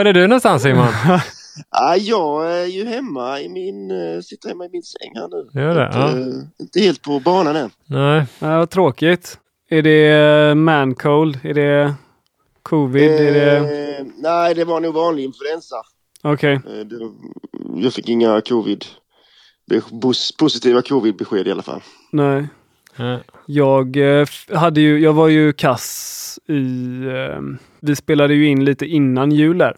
Var är du någonstans Simon? Ja, jag är ju hemma i min, eh, sitter hemma i min säng här nu. Gör det? Inte, Ja. eh, inte helt på banan än. Nej. Ja, vad tråkigt. Är det eh, man-cold? Är det covid? Är det... Eh, nej, det var nog vanlig influensa. Okej. Eh, det, jag fick inga covid, positiva covid-besked i alla fall. Nej. Ja. Jag eh, hade ju, jag var ju kass i, eh, vi spelade ju in lite innan jul där.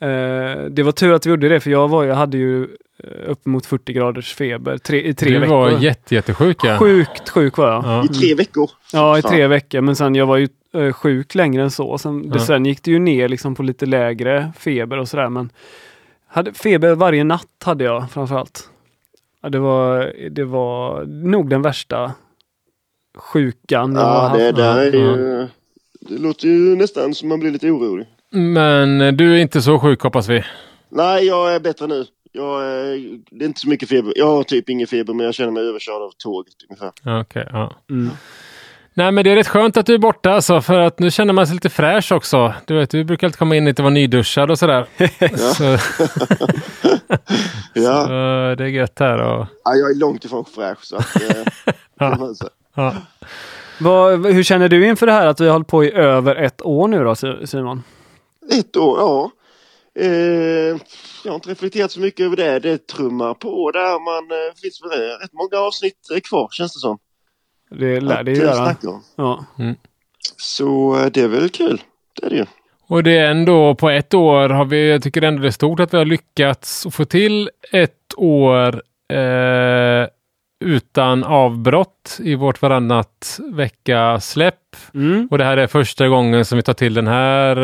Eh, det var tur att vi gjorde det för jag var, jag hade ju eh, uppemot 40 graders feber tre, i tre Du veckor. var jätte, jättesjuk ja. Sjukt sjuk var jag. Ja. I tre veckor. Ja, i Fan. tre veckor. Men sen jag var ju eh, sjuk längre än så. Sen, Ja. sen gick det ju ner liksom på lite lägre feber och sådär. Men hade feber varje natt hade jag framförallt. Ja, det, var, det var nog den värsta sjukan Ja, det där är ju... Det låter ju nästan som man blir lite orolig. Men du är inte så sjuk hoppas vi. Nej, jag är bättre nu. Jag är, det är inte så mycket feber. Jag har typ ingen feber, men jag känner mig överkörd av tåget ungefär. Ja, Okej, ja. Mm. Nej men det är rätt skönt att du är borta alltså, för att nu känner man sig lite fräsch också. Du vet, du brukar alltid komma in lite och vara nyduschad och sådär. så, Ja, så det är gött här och... ja jag är långt ifrån fräsch. Så att, eh, säga. Ja. Vad, hur känner du inför det här att vi har hållit på i över ett år nu då Si- Simon? Ett år, ja. Eh, jag har inte reflekterat så mycket över det. Det trummar på där. Man eh, finns väl rätt många avsnitt eh, kvar känns det som. Det lär det ju eh, göra. Ja. Så eh, det är väl kul. Det är det ju. Och det är ändå på ett år har vi, jag tycker ändå det är stort att vi har lyckats få till ett år eh, utan avbrott i vårt varannat vecka släpp. Mm. Och det här är första gången som vi tar till den här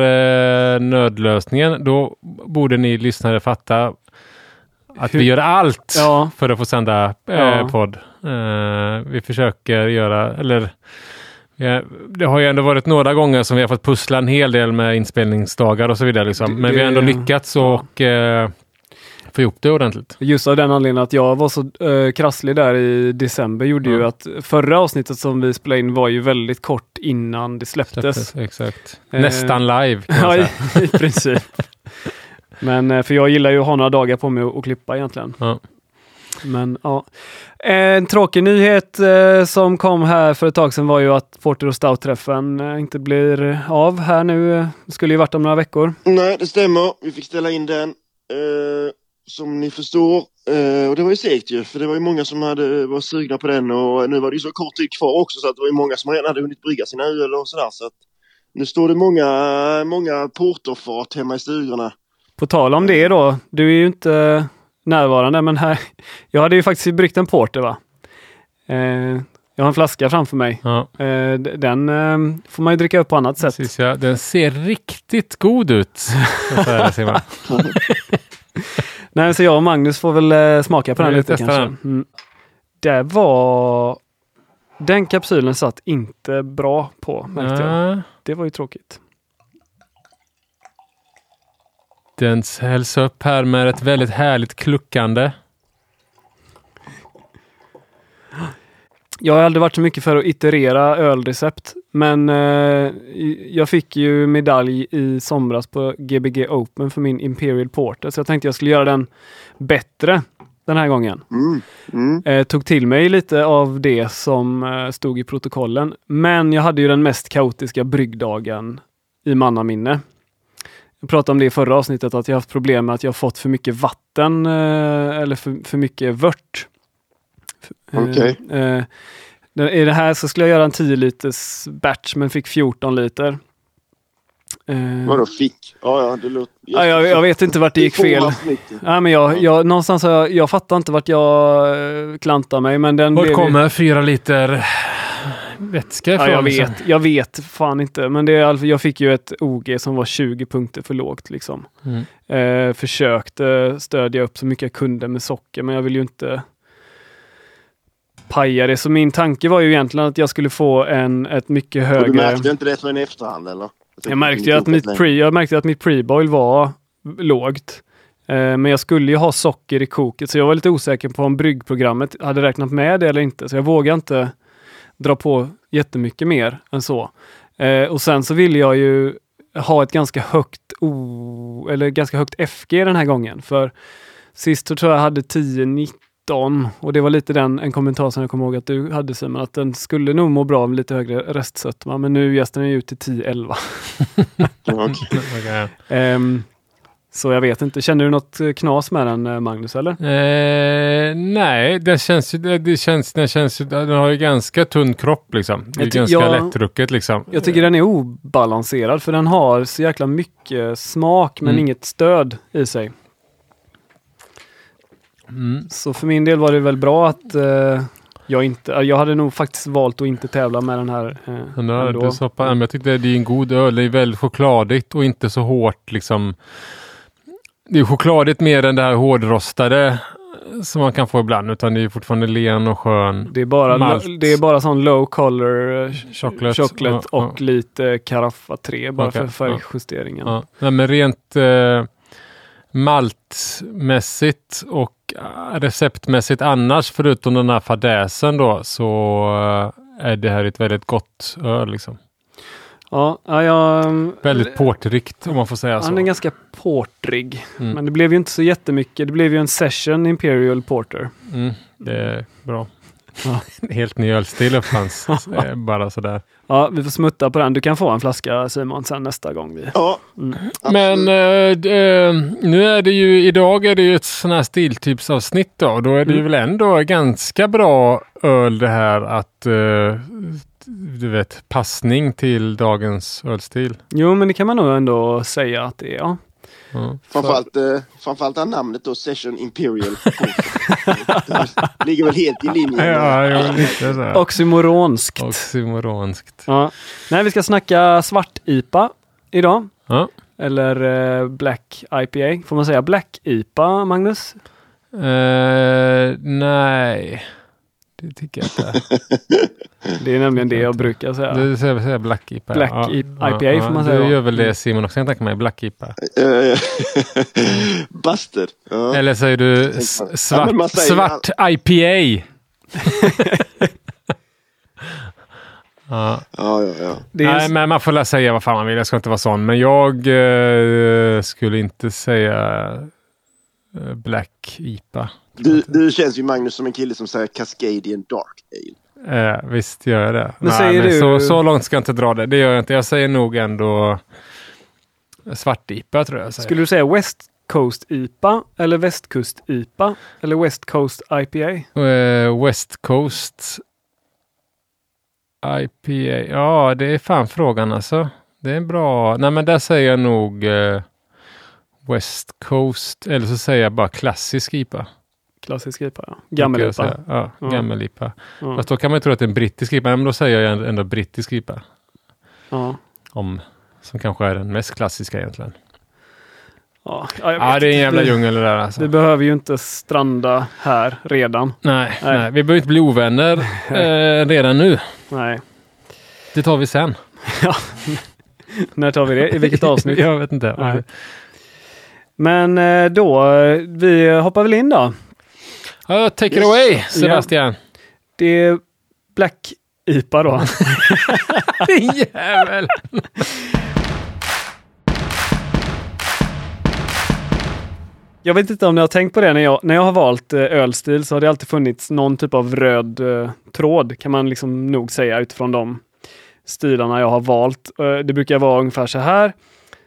eh, nödlösningen. Då borde ni lyssnare fatta att Hur- vi gör allt Ja. för att få sända eh, Ja. podd. Eh, vi försöker göra, eller ja, det har ju ändå varit några gånger som vi har fått pussla en hel del med inspelningsdagar och så vidare. Liksom. Det- Men vi har ändå det- lyckats ja. och eh, få ihop det ordentligt. Just av den anledningen att jag var så uh, krasslig där i december gjorde ju Ja. att förra avsnittet som vi spelade in var ju väldigt kort innan det släpptes. Släpptes, Exakt. Eh, Nästan live kan man Ja, säga. i, i princip. Men eh, för jag gillar ju att ha några dagar på mig att klippa egentligen. Ja. Men ja. En tråkig nyhet eh, som kom här för ett tag sedan var ju att Porter och Stout-träffen eh, inte blir av här nu. Eh, Det skulle ju varit om några veckor. Nej, det stämmer. Vi fick ställa in den. Eh, som ni förstår. Eh, och det var ju segt ju. För det var ju många som hade, var sugna på den. Och nu var det ju så kort tid kvar också. Så att det var ju många som redan hade hunnit brygga sina öl och sådär. Så att nu står det många, många porterfat hemma i stugorna. På tal om det då, du är ju inte närvarande men här, jag hade ju faktiskt bryggt en Porter va. Eh, jag har en flaska framför mig. Ja, Eh, den eh, får man ju dricka upp på annat sätt. precis, ja. Den ser riktigt god ut. Nej, så jag och Magnus får väl eh, smaka på den lite kanske. den. Mm. Det var... Den kapsylen satt inte bra på märkte jag. Ja, Det var ju tråkigt. den hälls upp här med ett väldigt härligt kluckande. Jag har aldrig varit så mycket för att iterera ölrecept, men eh, jag fick ju medalj i somras på Gbg Open för min Imperial Porter, så jag tänkte jag skulle göra den bättre den här gången. Mm. Mm. Eh, tog till mig lite av det som eh, stod i protokollen, men jag hade ju den mest kaotiska bryggdagen i mannaminne. Jag pratade om det i förra avsnittet, att jag haft problem med att jag fått för mycket vatten eh, eller för, för mycket vört. Eh, Okej. eh, det- I det här så skulle jag göra en 10 liters batch men fick 14 liter. Eh, Vadå fick? Ja, ja, det låter... ja, jag, jag vet inte vart det gick fel. Ja, men jag, jag, någonstans jag, jag fattar inte vart jag eh, klantar mig. Men den Vart blev kommer fyra liter vätska Ja, ifrån? jag liksom? vet, jag vet fan inte. Men det är, jag fick ju ett OG som var 20 punkter för lågt. Liksom. Mm. Eh, försökte stödja upp så mycket jag kunde med socker, men jag vill ju inte paja det. Så min tanke var ju egentligen att jag skulle få en, ett mycket Och högre... du märkte inte det förrän i efterhand eller? Jag märkte ju att mitt, pre, jag märkte att mitt preboil var lågt. Eh, men jag skulle ju ha socker i koket, så jag var lite osäker på om bryggprogrammet hade räknat med det eller inte. Så jag vågade inte dra på jättemycket mer än så. Eh, och sen så ville jag ju ha ett ganska högt o, eller ganska högt FG den här gången. För sist så tror jag hade 10-19 och det var lite den, en kommentar som jag kommer ihåg att du hade Simon, att den skulle nog må bra av lite högre restsötma, men nu gästen är ut till 10-11. Okej. Okej. Ehm, så jag vet inte, känner du något knas med den eh, Magnus eller? Eh, nej, det känns ju, det, känns, den känns ju, den har ju ganska tunn kropp liksom. Det är Jag ty- ganska ja. lättrucket liksom. Jag tycker den är obalanserad för den har så jäkla mycket smak men Mm. inget stöd i sig. Mm. Så för min del var det väl bra att eh, jag inte, jag hade nog faktiskt valt att inte tävla med den här. Eh, ändå. det så, men jag tyckte det är en god öl. Det är väldigt chokladigt och inte så hårt liksom. Det är chokladigt mer än det här hårdrostade som man kan få ibland, utan det är fortfarande len och skön. det, är bara, malt. det är bara sån low color eh, Chocolate. chocolate Ja, och lite Caraffa 3 bara Okej, för färgjusteringen. Ja. Nej, men rent eh, maltmässigt och receptmässigt annars, förutom den här fadäsen då, så eh, är det här ett väldigt gott öl. Liksom. Ja, ja, jag, Väldigt portrikt om man får säga så. han är ganska portrig. Mm. Men det blev ju inte så jättemycket. Det blev ju en session Imperial Porter. Mm, det är bra. Ja. Helt ny ölstil uppfanns. Eh, Bara sådär. Ja, vi får smutta på den. Du kan få en flaska Simon sen nästa gång. Vi. Ja, Mm. Men eh, eh, nu är det ju, idag är det ju ett sån här stiltypsavsnitt då. Då är det ju Mm. väl ändå ganska bra öl det här att eh, du vet, passning till dagens ölstil. Jo, men det kan man nog ändå säga att det är. Ja. Ja. framförallt, eh, framförallt är namnet då Session Imperial. Det ligger väl helt i linje med... Ja, jo, lite så. Oxymoronskt. Oxymoronskt. Ja. Nej, vi ska snacka svart-IPA idag. Ja. Eller eh, Black IPA. Får man säga Black IPA, Magnus? Eh, nej, det tycker jag inte. Det är nämligen det jag brukar säga. Du säger, säger Black IPA. Black ja. IPA får man säga Du gör väl det Simon också kan jag tänka mig, Black IPA. Busted. Ja. Eller säger du svart, Ja, svart IPA? ja. Ja, ja, ja. Det är, Nej, men man får väl säga vad fan man vill. Jag ska inte vara sån. Men jag eh, skulle inte säga eh, Black IPA. Du, du känns ju Magnus som en kille som säger Cascadian Dark Ale. Eh, visst gör jag det. Men säger du- så, så långt ska jag inte dra det. Det gör jag inte. Jag säger nog ändå svart IPA tror jag. säger. skulle du säga West Coast IPA eller Västkust IPA eller West Coast IPA? Eh, West Coast IPA. Ja, det är fan frågan alltså. Det är en bra. Nej, men där säger jag nog eh, West Coast. Eller så säger jag bara klassisk IPA. Klassisk IPA, ja. Gammel brukar jag IPA. säga. Ja, Ja. gammel IPA. Ja. Fast då kan man ju tro att det är en brittisk IPA. Men då säger jag ändå, brittisk IPA. Ja. Om, som kanske är den mest klassiska egentligen. Ja, ja, Ja, det är en jävla djungel det där alltså. Vi behöver ju inte stranda här redan. Nej, Nej. nej, vi behöver inte bli ovänner eh, redan nu. Nej. Det tar vi sen. När tar vi det? I vilket avsnitt? jag vet inte. Nej. Men eh, då, eh, vi hoppar väl in då. Ja, take it Yes. away Sebastian. Det är Black IPA då. Jävel! Jag vet inte om ni har tänkt på det när jag, när jag har valt eh, ölstil så har det alltid funnits någon typ av röd eh, tråd kan man liksom nog säga utifrån de stilarna jag har valt. Eh, det brukar vara ungefär så här.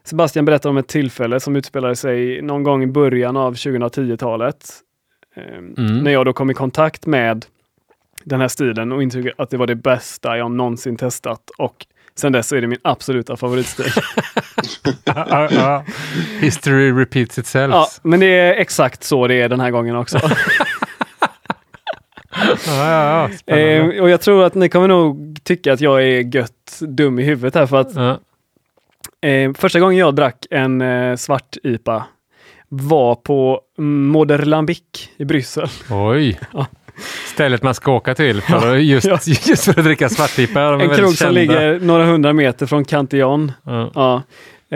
Sebastian berättar om ett tillfälle som utspelade sig någon gång i början av 2010-talet. Eh, Mm. När jag då kom i kontakt med den här stilen och insåg att det var det bästa jag någonsin testat och sen dess så är det min absoluta favoritstil. History repeats itself. ja, men det är exakt så det är den här gången också. ja, ja. Eh, och jag tror att ni kommer nog tycka att jag är gött dum i huvudet här för att ja. eh, första gången jag drack en eh, svart IPA var på Moderlambic i Bryssel. Oj. Ja. Stället man ska åka till för att just, Ja. just för att dricka svartpipa. En krog som ligger några hundra meter från Cantillon. Ja. Ja.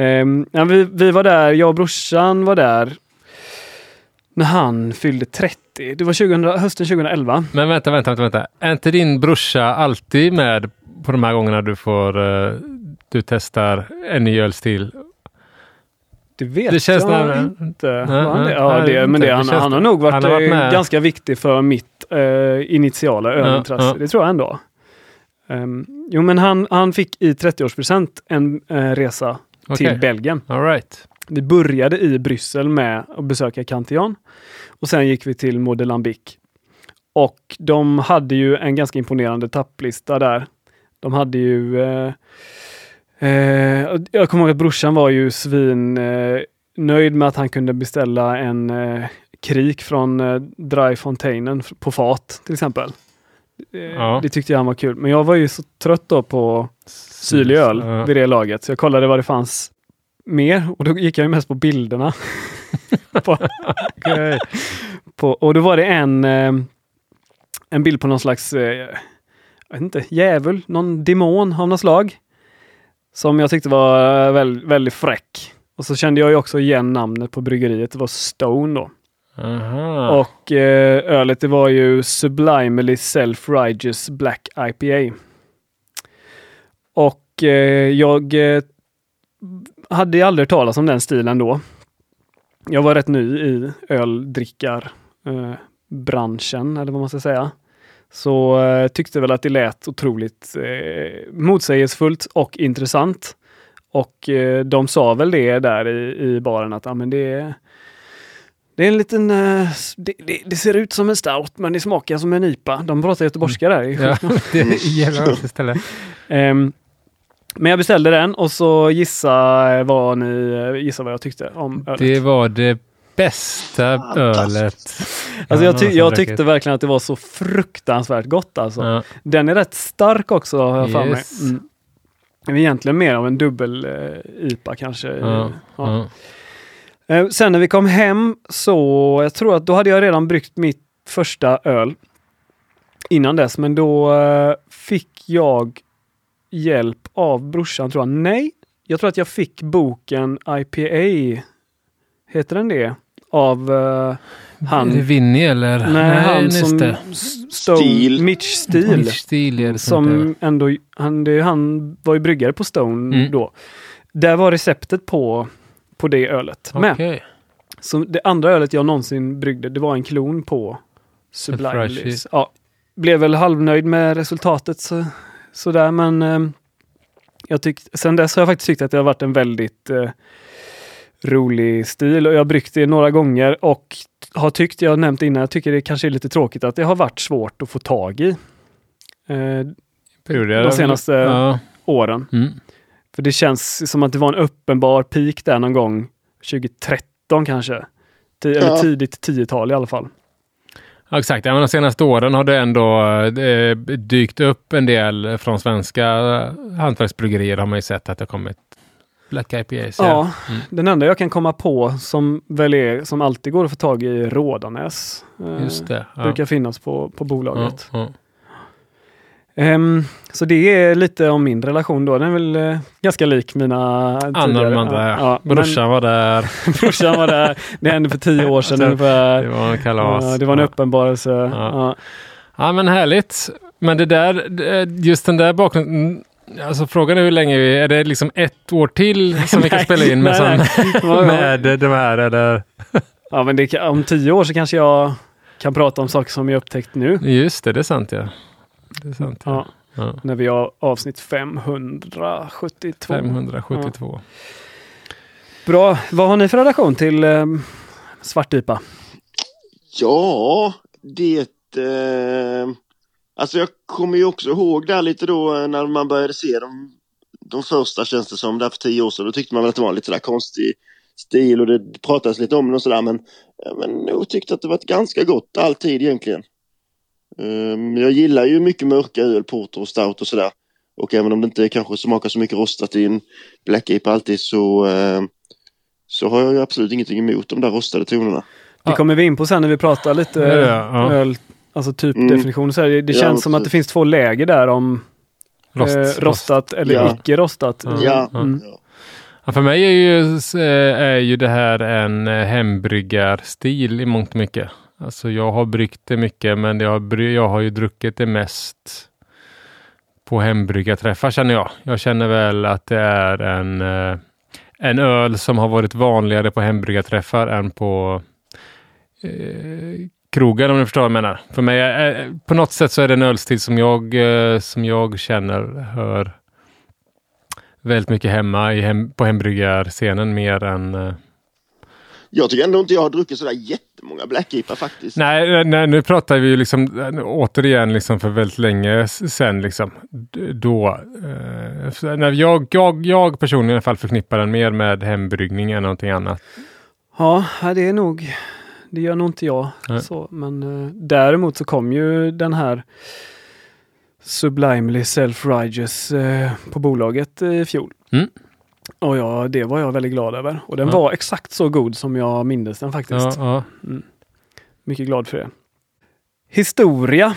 Ehm, ja, vi, vi var där, jag och brorsan var där när han fyllde 30. Det var 2000, hösten 2011. Men vänta, vänta, vänta, vänta. Är inte din brorsa alltid med på de här gångerna du får uh, du testar en ny ölstil? Det vet Det känns jag inte. Nej, han nej? Ja, nej, det, men inte. det, Det han, har nog varit, har varit eh, ganska viktig för mitt eh, initiala ölintresse. ja. Det tror jag ändå. Ehm, jo, men han, han fick i 30-årspresent en eh, resa Okej. till Belgien. All right. Vi började i Bryssel med att besöka Cantillon och sen gick vi till Modelambic. Och de hade ju en ganska imponerande tapplista där. De hade ju eh, eh, Jag kommer ihåg att brorsan var ju svin eh, nöjd med att han kunde beställa en eh, krik från eh, Dry Fontainen på fat till exempel. Eh, Ja. Det tyckte jag han var kul. Men jag var ju så trött då på syrlig öl Ja. vid det laget. Så jag kollade vad det fanns mer och då gick jag ju mest på bilderna. på, Okej. på, och då var det en, eh, en bild på någon slags, eh, jag vet inte, djävul, någon demon av något slag. Som jag tyckte var eh, väl, väldigt fräck. Och så kände jag ju också igen namnet på bryggeriet, det var Stone då. Aha. Och eh, ölet det var ju Sublimely Self-Righteous Black IPA. Och eh, jag eh, hade ju aldrig talas om den stilen då. Jag var rätt ny i öldrickar eh, eller vad man ska säga. Så eh, tyckte väl att det lät otroligt eh, motsägelsefullt och intressant. Och eh, de sa väl det där i, i baren att ah, men det är det är en liten... eh, det, det, det ser ut som en stout men det smakar som en IPA. De pratar göteborgska där. Ja, det gäller också istället. Ehm, men jag beställde den och så gissa vad ni eh, gissa vad jag tyckte om ölet. Det var det bästa ölet. alltså jag, ty, jag tyckte verkligen att det var så fruktansvärt gott alltså. Ja. Den är rätt stark också har jag för mig. Mm. Det är egentligen mer av en dubbel eh, IPA kanske. Ja. ja. Eh, Sen när vi kom hem så, jag tror att då hade jag redan bryggt mitt första öl innan dess, men då eh, fick jag hjälp av brorsan tror jag. Nej, jag tror att jag fick boken IPA, heter den det? Av eh, han, Vinny eller? nej, han just som det. Stone, Stil. Mitch Steele. Mitch Steele är det som ändå, han, det, han var ju bryggare på Stone Mm. då. Där var receptet på, på det ölet med. Okej. Så det andra ölet jag någonsin bryggde, det var en klon på Sublime. Ja, blev väl halvnöjd med resultatet så, sådär, men eh, jag tyck, sen dess har jag faktiskt tyckt att det har varit en väldigt eh, rolig stil och jag har bryggt det några gånger och har tyckt, jag har nämnt innan, jag tycker det kanske är lite tråkigt att det har varit svårt att få tag i eh, Perioder. De senaste- Ja. åren. Mm. För det känns som att det var en uppenbar peak där någon gång 2013 kanske. Eller Ja. tidigt 10-tal i alla fall. Ja, exakt. Ja, men de senaste åren har det ändå eh, dykt upp en del från svenska hantverksbryggerier har man ju sett att det har kommit Black IPAs. Ja, Mm. den enda jag kan komma på som väl är, som alltid går att få tag i är Rådanäs. Eh, Just det. Ja. Brukar finnas på, på Ja, bolaget. ja. Ehm, så det är lite om min relation då. Den är väl eh, ganska lik mina Anna tidigare. de andra. Ja, Ja, men Brorsan var där. brorsan var där. Det hände för tio år sedan ungefär. Det var en kalas. Ja, det var en ja. uppenbarelse. Ja. Ja, men härligt. Men det där, eh, just den där bakgrunden. Alltså frågan är hur länge, vi, är det liksom ett år till som vi kan spela in med, nej. Ja, ja. med de här eller? Ja, men det, om tio år så kanske jag kan prata om saker som jag upptäckt nu. Just det, det är sant ja. Det är sant ja. Ja, ja. när vi har avsnitt 572. 572. Bra. Vad har ni för relation till eh, svartipa? Ja, det... Eh, alltså jag kommer ju också ihåg där lite då eh, när man började se de, de första känns det som, där för tio år sedan. Då tyckte man väl att det var en lite sådär konstig stil och det pratades lite om det och sådär. Men, eh, men jag tyckte att det var ett ganska gott alltid egentligen. Um, jag gillar ju mycket mörka öl, porter och stout och sådär. Och även om det inte kanske smakar så mycket rostat i en Black Ape alltid så, eh, så har jag ju absolut ingenting emot de där rostade tonerna. Det kommer vi in på sen när vi pratar lite Ja, ja, ja. öl, alltså typ Mm. definition. Så här, det det Ja, känns som att det finns två läger där om Rost, eh, rostat eller Ja. icke rostat. Ja. Ja, Mm. ja. Ja, för mig är ju, eh, är ju det här en eh, hembryggarstil i mångt och mycket. Alltså jag har bryggt det mycket, men jag har, jag har ju druckit det mest på hembryggarträffar känner jag. Jag känner väl att det är en, eh, en öl som har varit vanligare på hembryggarträffar än på eh, krogen om ni förstår vad jag menar. För mig, är, på något sätt så är det en ölstil som jag, eh, som jag känner hör väldigt mycket hemma i hem, på hembryggarscenen mer än eh, jag tycker ändå inte jag har druckit sådär jättemånga Black IPA faktiskt. Nej, nej, nu pratar vi liksom återigen liksom för väldigt länge sedan. Liksom. Då, eh, när jag, jag, jag personligen i alla fall förknippar den mer med hembryggning än någonting annat. Ja, det är nog, det gör nog inte jag. Så, men eh, däremot så kom ju den här Sublimely Self-Righteous eh, på bolaget i fjol. Mm. Och ja, det var jag väldigt glad över. Och den ja. var exakt så god som jag mindes den faktiskt. Ja, ja. Mm. Mycket glad för det. Historia.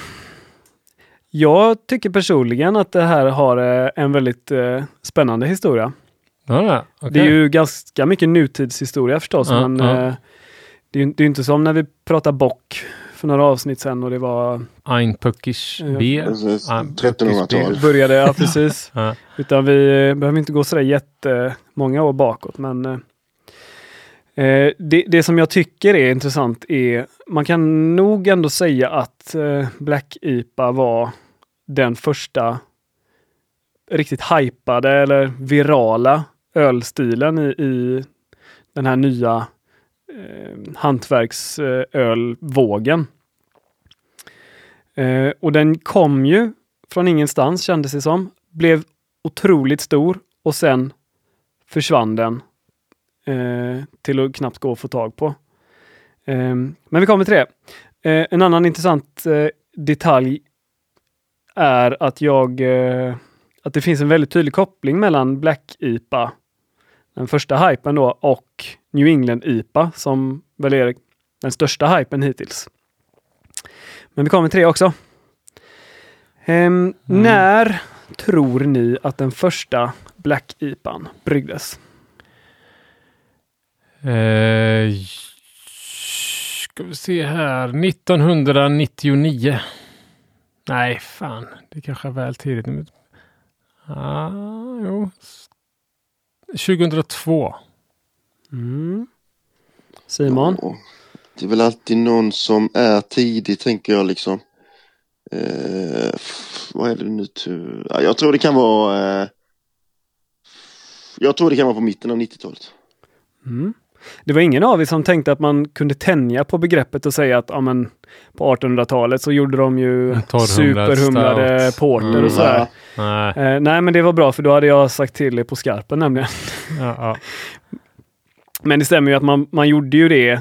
Jag tycker personligen att det här har eh, en väldigt eh, spännande historia. Ja, okay. Det är ju ganska mycket nutidshistoria förstås, men eh, det, är, det är inte som när vi pratar bock för några avsnitt sedan och det var Einpuckisch B. 1300-tal. Började, ja precis. ja. Utan vi eh, behöver inte gå sådär jättemånga år bakåt men eh, eh, det, det som jag tycker är intressant är, man kan nog ändå säga att eh, Black IPA var den första riktigt hypade eller virala ölstilen i, i den här nya eh, hantverksölvågen. Eh, och den kom ju från ingenstans kändes det som. Blev otroligt stor och sen försvann den eh, till att knappt gå att få tag på. Eh, men vi kommer till det. Eh, en annan intressant eh, detalj är att jag eh, att det finns en väldigt tydlig koppling mellan Black IPA, den första hypen då, och New England IPA som väl är den största hypen hittills. Men vi kommer till det också. Ehm, mm. När tror ni att den första Black IPAn bryggdes? Eh, ska vi se här. 1999. Nej, fan. Det kanske är väl tidigt. Ah, jo. 2002. Mm. Simon? Oh, det är väl alltid någon som är tidig, tänker jag liksom. Eh, vad är det nu? Ja, jag tror det kan vara... Eh, jag tror det kan vara på mitten av 90-talet. Mm. Det var ingen av er som tänkte att man kunde tänja på begreppet och säga att ja, men, på 1800-talet så gjorde de ju superhumlade porter mm, och sådär. Nej. Eh, nej, men det var bra för då hade jag sagt till er på skarpen nämligen. Ja, ja. Men det stämmer ju att man, man gjorde ju det,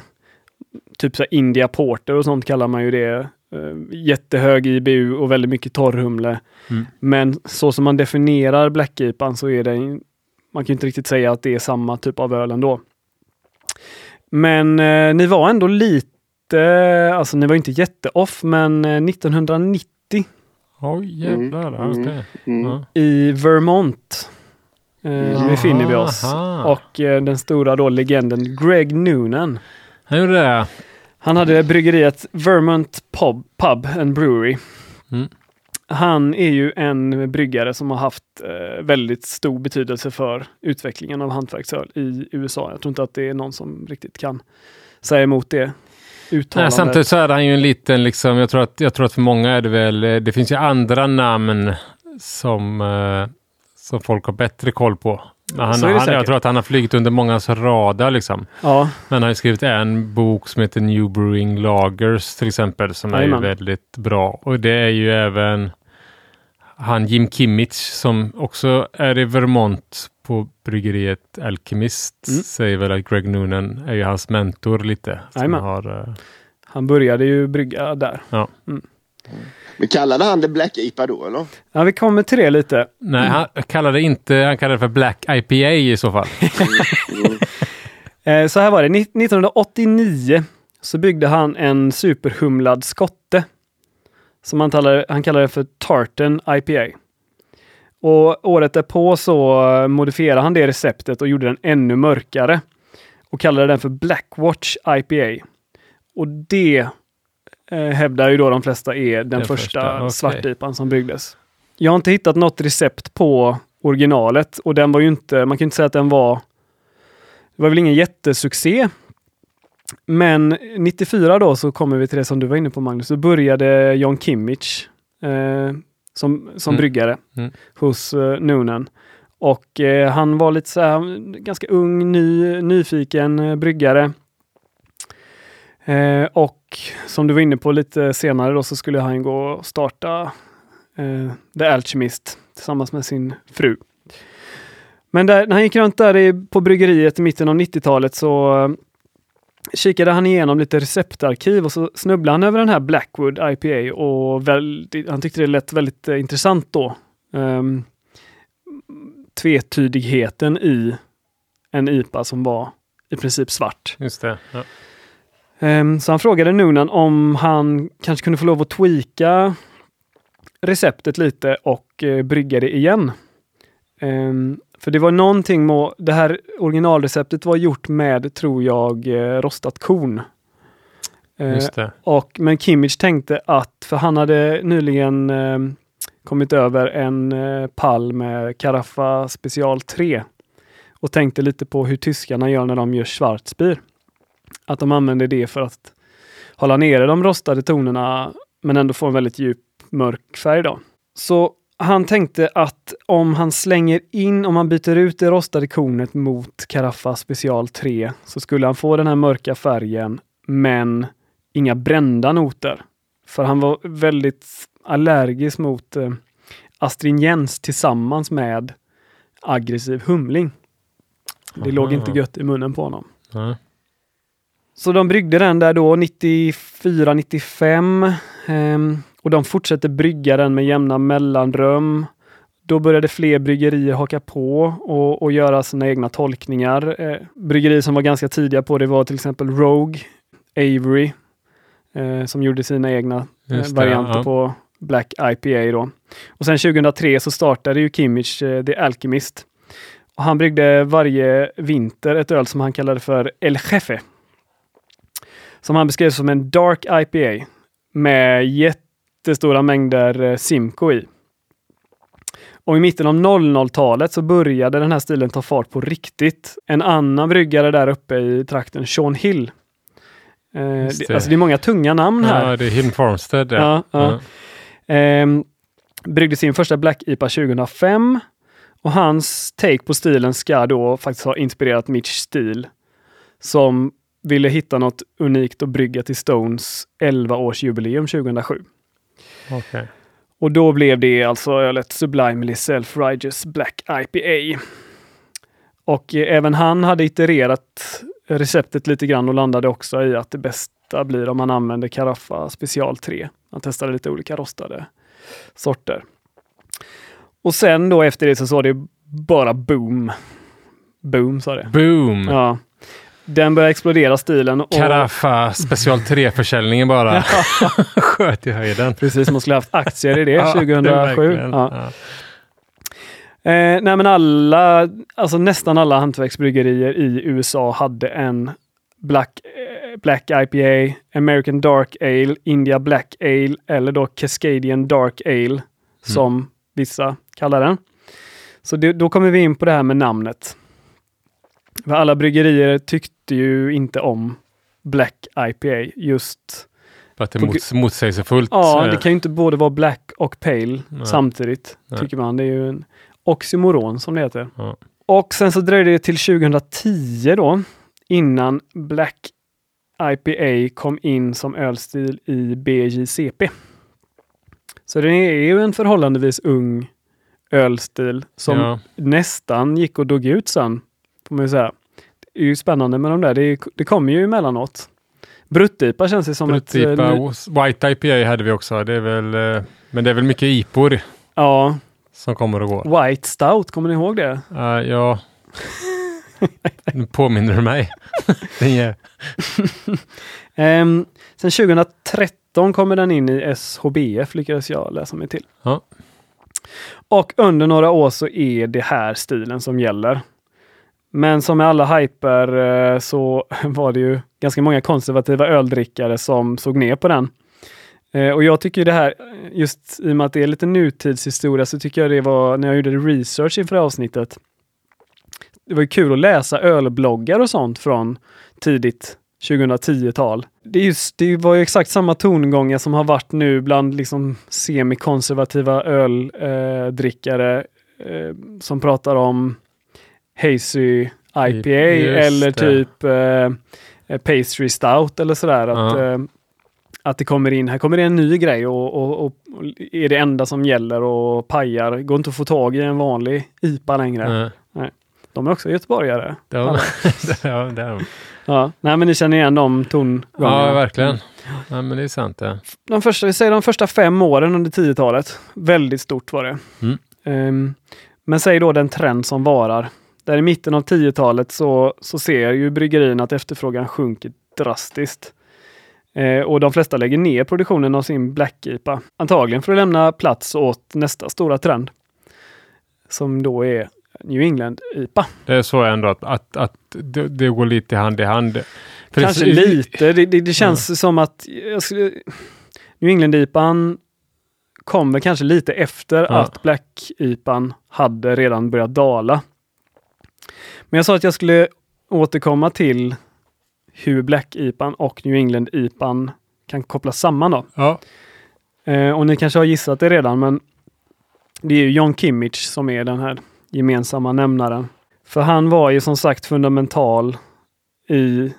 typ så India Porter och sånt kallar man ju det. Uh, jättehög IBU och väldigt mycket torrhumle. Mm. Men så som man definierar Black Ipan så är det, man kan inte riktigt säga att det är samma typ av öl ändå. Men uh, ni var ändå lite, alltså ni var inte jätteoff, men uh, 1990 Oj jävlar, mm. okay. mm. I Vermont eh, befinner vi oss. Och eh, den stora då legenden Greg Noonan. Han gjorde det? Han hade bryggeriet Vermont Pub, Pub and Brewery. Han är ju en bryggare som har haft eh, väldigt stor betydelse för utvecklingen av hantverksöl i USA. Jag tror inte att det är någon som riktigt kan säga emot det. Nej, samtidigt så är han ju en liten, liksom, jag, tror att, jag tror att för många är det väl, eh, det finns ju andra namn som eh, som folk har bättre koll på. Han, han, jag tror att han har flygit under mångas radar. Liksom. Ja. Men han har skrivit en bok som heter New Brewing Lagers till exempel som Amen. är väldigt bra. Och det är ju även han Jim Kimmich som också är i Vermont på bryggeriet Alchemist mm. säger väl att Greg Noonan är ju hans mentor lite. Har, uh... Han började ju brygga där. Ja. Mm. Men kallade han det Black IPA då eller? Ja, vi kommer till det lite. Nej, han kallade inte, han kallade det för Black IPA i så fall. Eh, så här var det, 1989 så byggde han en superhumlad skotte. Som han kallade, han kallade för Tartan IPA. Och året därpå så modifierade han det receptet och gjorde den ännu mörkare och kallade den för Blackwatch IPA. Och det eh, hävdar ju då de flesta är den, Den första, första, svartipan som bryggdes. Jag har inte hittat något recept på originalet och den var ju inte, man kan inte säga att den var, det var väl ingen jättesuccé. Men 94 då så kommer vi till det som du var inne på Magnus, så började John Kimmich eh, som, som Mm. bryggare Mm. hos eh, Noonan. Och eh, han var lite så här, ganska ung, ny, nyfiken eh, bryggare. Eh, och som du var inne på lite senare då så skulle han gå och starta eh, The Alchemist tillsammans med sin fru. Men där, när han gick runt där i, på bryggeriet i mitten av 90-talet så kikade han igenom lite receptarkiv och så snubblade han över den här Blackwood IPA och väldigt, han tyckte det lät väldigt eh, intressant då. Um, tvetydigheten i en IPA som var i princip svart. Just det. Ja. Ehm, så han frågade Noonan om han kanske kunde få lov att tweaka receptet lite och uh, brygga det igen. Ehm, för det var någonting med, det här originalreceptet var gjort med, tror jag, eh, rostat korn. Eh, Just det. och, men Kimmich tänkte att, för han hade nyligen eh, kommit över en eh, pall med Carafa Special 3 och tänkte lite på hur tyskarna gör när de gör Schwarzbier. Att de använder det för att hålla nere de rostade tonerna men ändå få en väldigt djup mörk färg. Då. Så han tänkte att om han slänger in, om han byter ut det rostade kornet mot Carafa Special 3 så skulle han få den här mörka färgen men inga brända noter. För han var väldigt allergisk mot eh, astringens tillsammans med aggressiv humling. Det Aha. låg inte gött i munnen på honom. Ja. Så de bryggde den där då 94, 95 ehm, och de fortsatte brygga den med jämna mellanrum. Då började fler bryggerier haka på och, och göra sina egna tolkningar. Eh, bryggerier som var ganska tidiga på det var till exempel Rogue, Avery, eh, som gjorde sina egna eh, Just det, varianter ja. på Black IPA. Då. Och sen 2003 så startade ju Kimmich eh, The Alchemist. Och han bryggde varje vinter ett öl som han kallade för El Jefe. Som han beskrev som en Dark IPA med jättestora mängder eh, Simco i. Och i mitten av 00-talet så började den här stilen ta fart på riktigt. En annan bryggare där uppe i trakten, Sean Hill. Eh, det, det. alltså det är många tunga namn här. ja, det är Hidden Farmstead. Ja, ja. Ehm, bryggde sin första Black IPA 2005 och hans take på stilen ska då faktiskt ha inspirerat Mitch Steele som ville hitta något unikt att brygga till Stones 11-årsjubileum 2007. Okej. Och då blev det alltså ölet Sublimely Self-Righteous Black IPA. Och eh, även han hade itererat receptet lite grann och landade också i att det bästa blir om man använder Carafa Special 3. Han testade lite olika rostade sorter. Och sen då efter det så sa det bara boom. Boom sa det. Boom! Ja. Den började explodera stilen. Och, special 3-försäljningen bara sköt i höjden. Precis, man skulle haft aktier i det Ja, 2007. verkligen. Ja. Ja. Eh, nej men alla, alltså nästan alla hantverksbryggerier i USA hade en Black, eh, Black IPA, American Dark Ale, India Black Ale eller då Cascadian Dark Ale som vissa kallar den. Så det, då kommer vi in på det här med namnet. För alla bryggerier tyckte ju inte om Black IPA just För att det är mot, motsägelsefullt. Ja, det kan ju inte både vara black och pale Nej. samtidigt, Nej. tycker man. Det är ju en oxymoron som det heter. Ja. Och sen så dröjde det till 2010 då, innan Black IPA kom in som ölstil i BJCP. Så det är ju en förhållandevis ung ölstil som Ja. nästan gick och dog ut sen. Får man ju säga. Det är ju spännande med de där. Det, är, det kommer ju emellanåt. Bruttipa känns det som ett... eh, Bruttipa, ny- White IPA hade vi också. Det är väl, eh, men det är väl mycket IPor Ja, som kommer och går. White Stout, kommer ni ihåg det? Uh, ja. Nu påminner du mig. Ehm, sen 2013 kommer den in i SHBF, lyckades jag läsa mig till. Ja. Och under några år så är det här stilen som gäller. Men som med alla hyper eh, så var det ju ganska många konservativa öldrickare som såg ner på den. Eh, och jag tycker det här, just i och med att det är lite nutidshistoria, så tycker jag det var, när jag gjorde research inför avsnittet, det var ju kul att läsa ölbloggar och sånt från tidigt 2010-tal. Det, just, det var ju exakt samma tongångar som har varit nu bland liksom semikonservativa öldrickare eh, eh, som pratar om Hazy IPA Just eller typ eh, Pastry Stout eller sådär. Att, Ja. eh, att det kommer in, här kommer det en ny grej och, och, och, är det enda som gäller och pajar. Går inte att få tag i en vanlig IPA längre. Nej, De är också göteborgare. ja, det är, Ja, nej men ni känner igen de tongångarna. ja, verkligen. Ja, men det är sant det. De första, vi säger de första fem åren under 10-talet. Väldigt stort var det. Mm. Ehm, men säg då den trend som varar. Där i mitten av 10-talet så, så ser ju bryggerierna att efterfrågan sjunker drastiskt. Eh, och de flesta lägger ner produktionen av sin Black IPA. Antagligen för att lämna plats åt nästa stora trend. Som då är New England IPA. Det är så ändå att, att, att det, det går lite hand i hand. För Kanske det, lite. Det, det, det känns som att skulle, New England-IPan kommer kanske lite efter Ja. att Black-IPan hade redan börjat dala. Men jag sa att jag skulle återkomma till hur Black-IPan och New England-IPan kan kopplas samman. Då. Ja, Eh, och ni kanske har gissat det redan, men det är ju John Kimmich som är den här gemensamma nämnaren. För han var ju som sagt fundamental i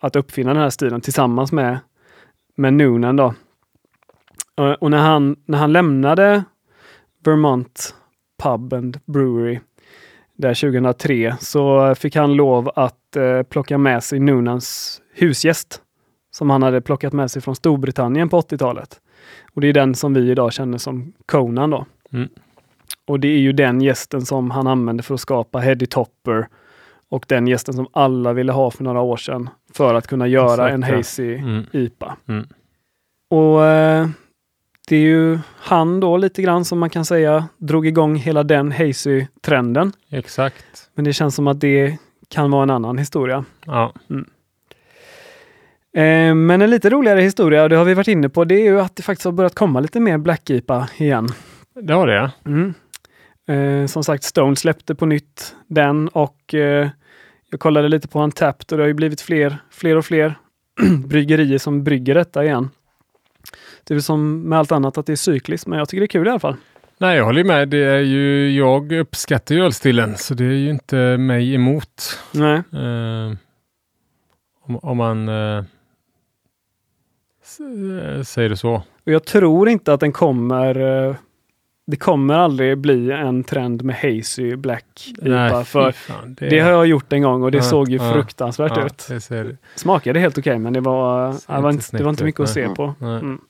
att uppfinna den här stilen tillsammans med, med Noonan. Då. Eh, Och när han, när han lämnade Vermont Pub and Brewery där 2003 så fick han lov att eh, plocka med sig Noonans husgäst som han hade plockat med sig från Storbritannien på 80-talet. Och det är den som vi idag känner som Conan då. Mm. Och det är ju den gästen som han använde för att skapa Heady Topper och den gästen som alla ville ha för några år sedan för att kunna göra Exakt, en ja. hazy mm, IPA. mm. Och eh, det är ju han då lite grann som man kan säga drog igång hela den hazy-trenden. exakt. Men det känns som att det kan vara en annan historia. Ja, Eh, men en lite roligare historia, och det har vi varit inne på, det är ju att det faktiskt har börjat komma lite mer Black IPA igen. det har det. Mm. Eh, som sagt, Stone släppte på nytt den och eh, jag kollade lite på Untapped och det har ju blivit fler, fler och fler bryggerier som brygger detta igen. Det är väl som med allt annat att det är cykliskt, men jag tycker det är kul i alla fall. Nej, jag håller med. Det är ju, jag uppskattar ju ölstilen, så det är ju inte mig emot. Nej. Eh, om, om man eh, säger det så. Och jag tror inte att den kommer eh, det kommer aldrig bli en trend med hazy black IPA. fy för fan, det har jag gjort en gång och det Ja, såg ju ja, fruktansvärt ja, ut. det ser, Smakade helt okej men det var, det var, inte det var inte mycket att ut, se nej. på. nej. Mm.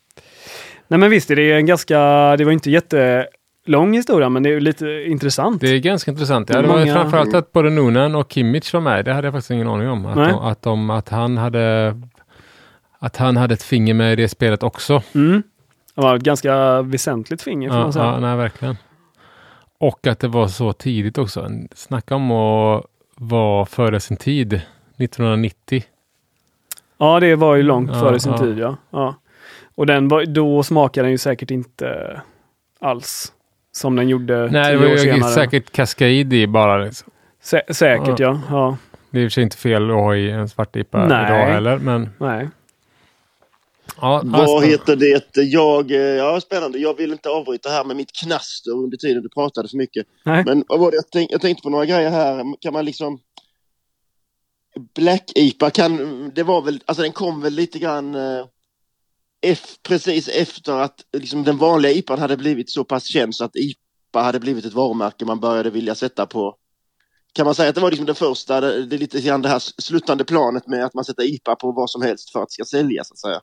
Nej men visst är det en ganska, det var inte jättelång historia men det är lite intressant. Det är ganska intressant. Ja, Det är var många- framförallt att både Noonan och Kimmich var med. Det hade jag faktiskt ingen aning om. Att, de, att, de, att han hade att han hade ett finger med i det spelet också. Mm. Det var ett ganska väsentligt finger får Ja, man säga. ja, nej, verkligen. Och att det var så tidigt också. Snacka om att vara före sin tid. 1990. Ja, det var ju långt Ja, före sin ja. tid. Ja. Ja. Och den var, då smakade den ju säkert inte alls som den gjorde Nej, det tio var år ju senare. säkert Cascade i bara. Liksom. Sä- säkert ja. ja. Det är i och för sig inte fel att ha i en svart IPA Nej. idag heller. Men Nej. ja, Vad ja, heter det? Jag, eh, ja, spännande. Jag vill inte avbryta här med mitt knaster under tiden du pratade för mycket. Nej. Men vad var det? Jag, tänk, jag tänkte på några grejer här. Kan man liksom... Black IPA kan, det var väl, alltså den kom väl lite grann eh, precis efter att liksom den vanliga IPAn hade blivit så pass känd så att IPA hade blivit ett varumärke man började vilja sätta på. Kan man säga att det var liksom det första, det, det är lite grann det här sluttande planet med att man sätter IPA på vad som helst för att det ska säljas så att säga.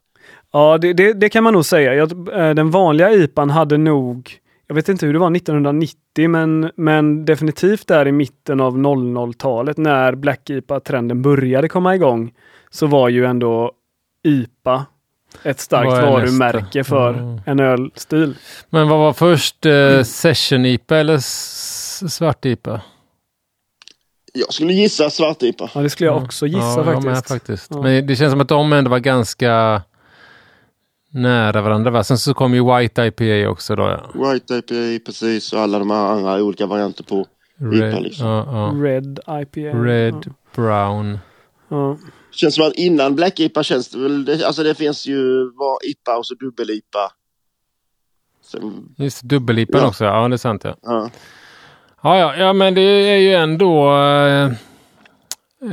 Ja, det, det, det kan man nog säga. Jag, eh, den vanliga IPAn hade nog, jag vet inte hur det var 1990, men, men definitivt där i mitten av 00-talet när Black IPA-trenden började komma igång, så var ju ändå IPA ett starkt Vad är varumärke nästa? för Mm. en ölstil. Men vad var först? Eh, Session-IPA eller svart-IPA? Jag skulle gissa svartipa. Ja, det skulle jag också gissa ja, Jag med faktiskt. faktiskt. Ja. Men det känns som att de ändå var ganska nära varandra. Va? Sen så kom ju White IPA också då. Ja. White IPA precis och alla de här andra olika varianter på. IPA liksom. ja. Red IPA. Red, brown. Känns som att innan Black IPA känns det väl, det, alltså det finns ju var IPA och så dubbel-IPA. Sen, Just dubbel-IPA Ja. också. Ja, det är sant ja. ja. Ja, ja, ja men det är ju ändå eh,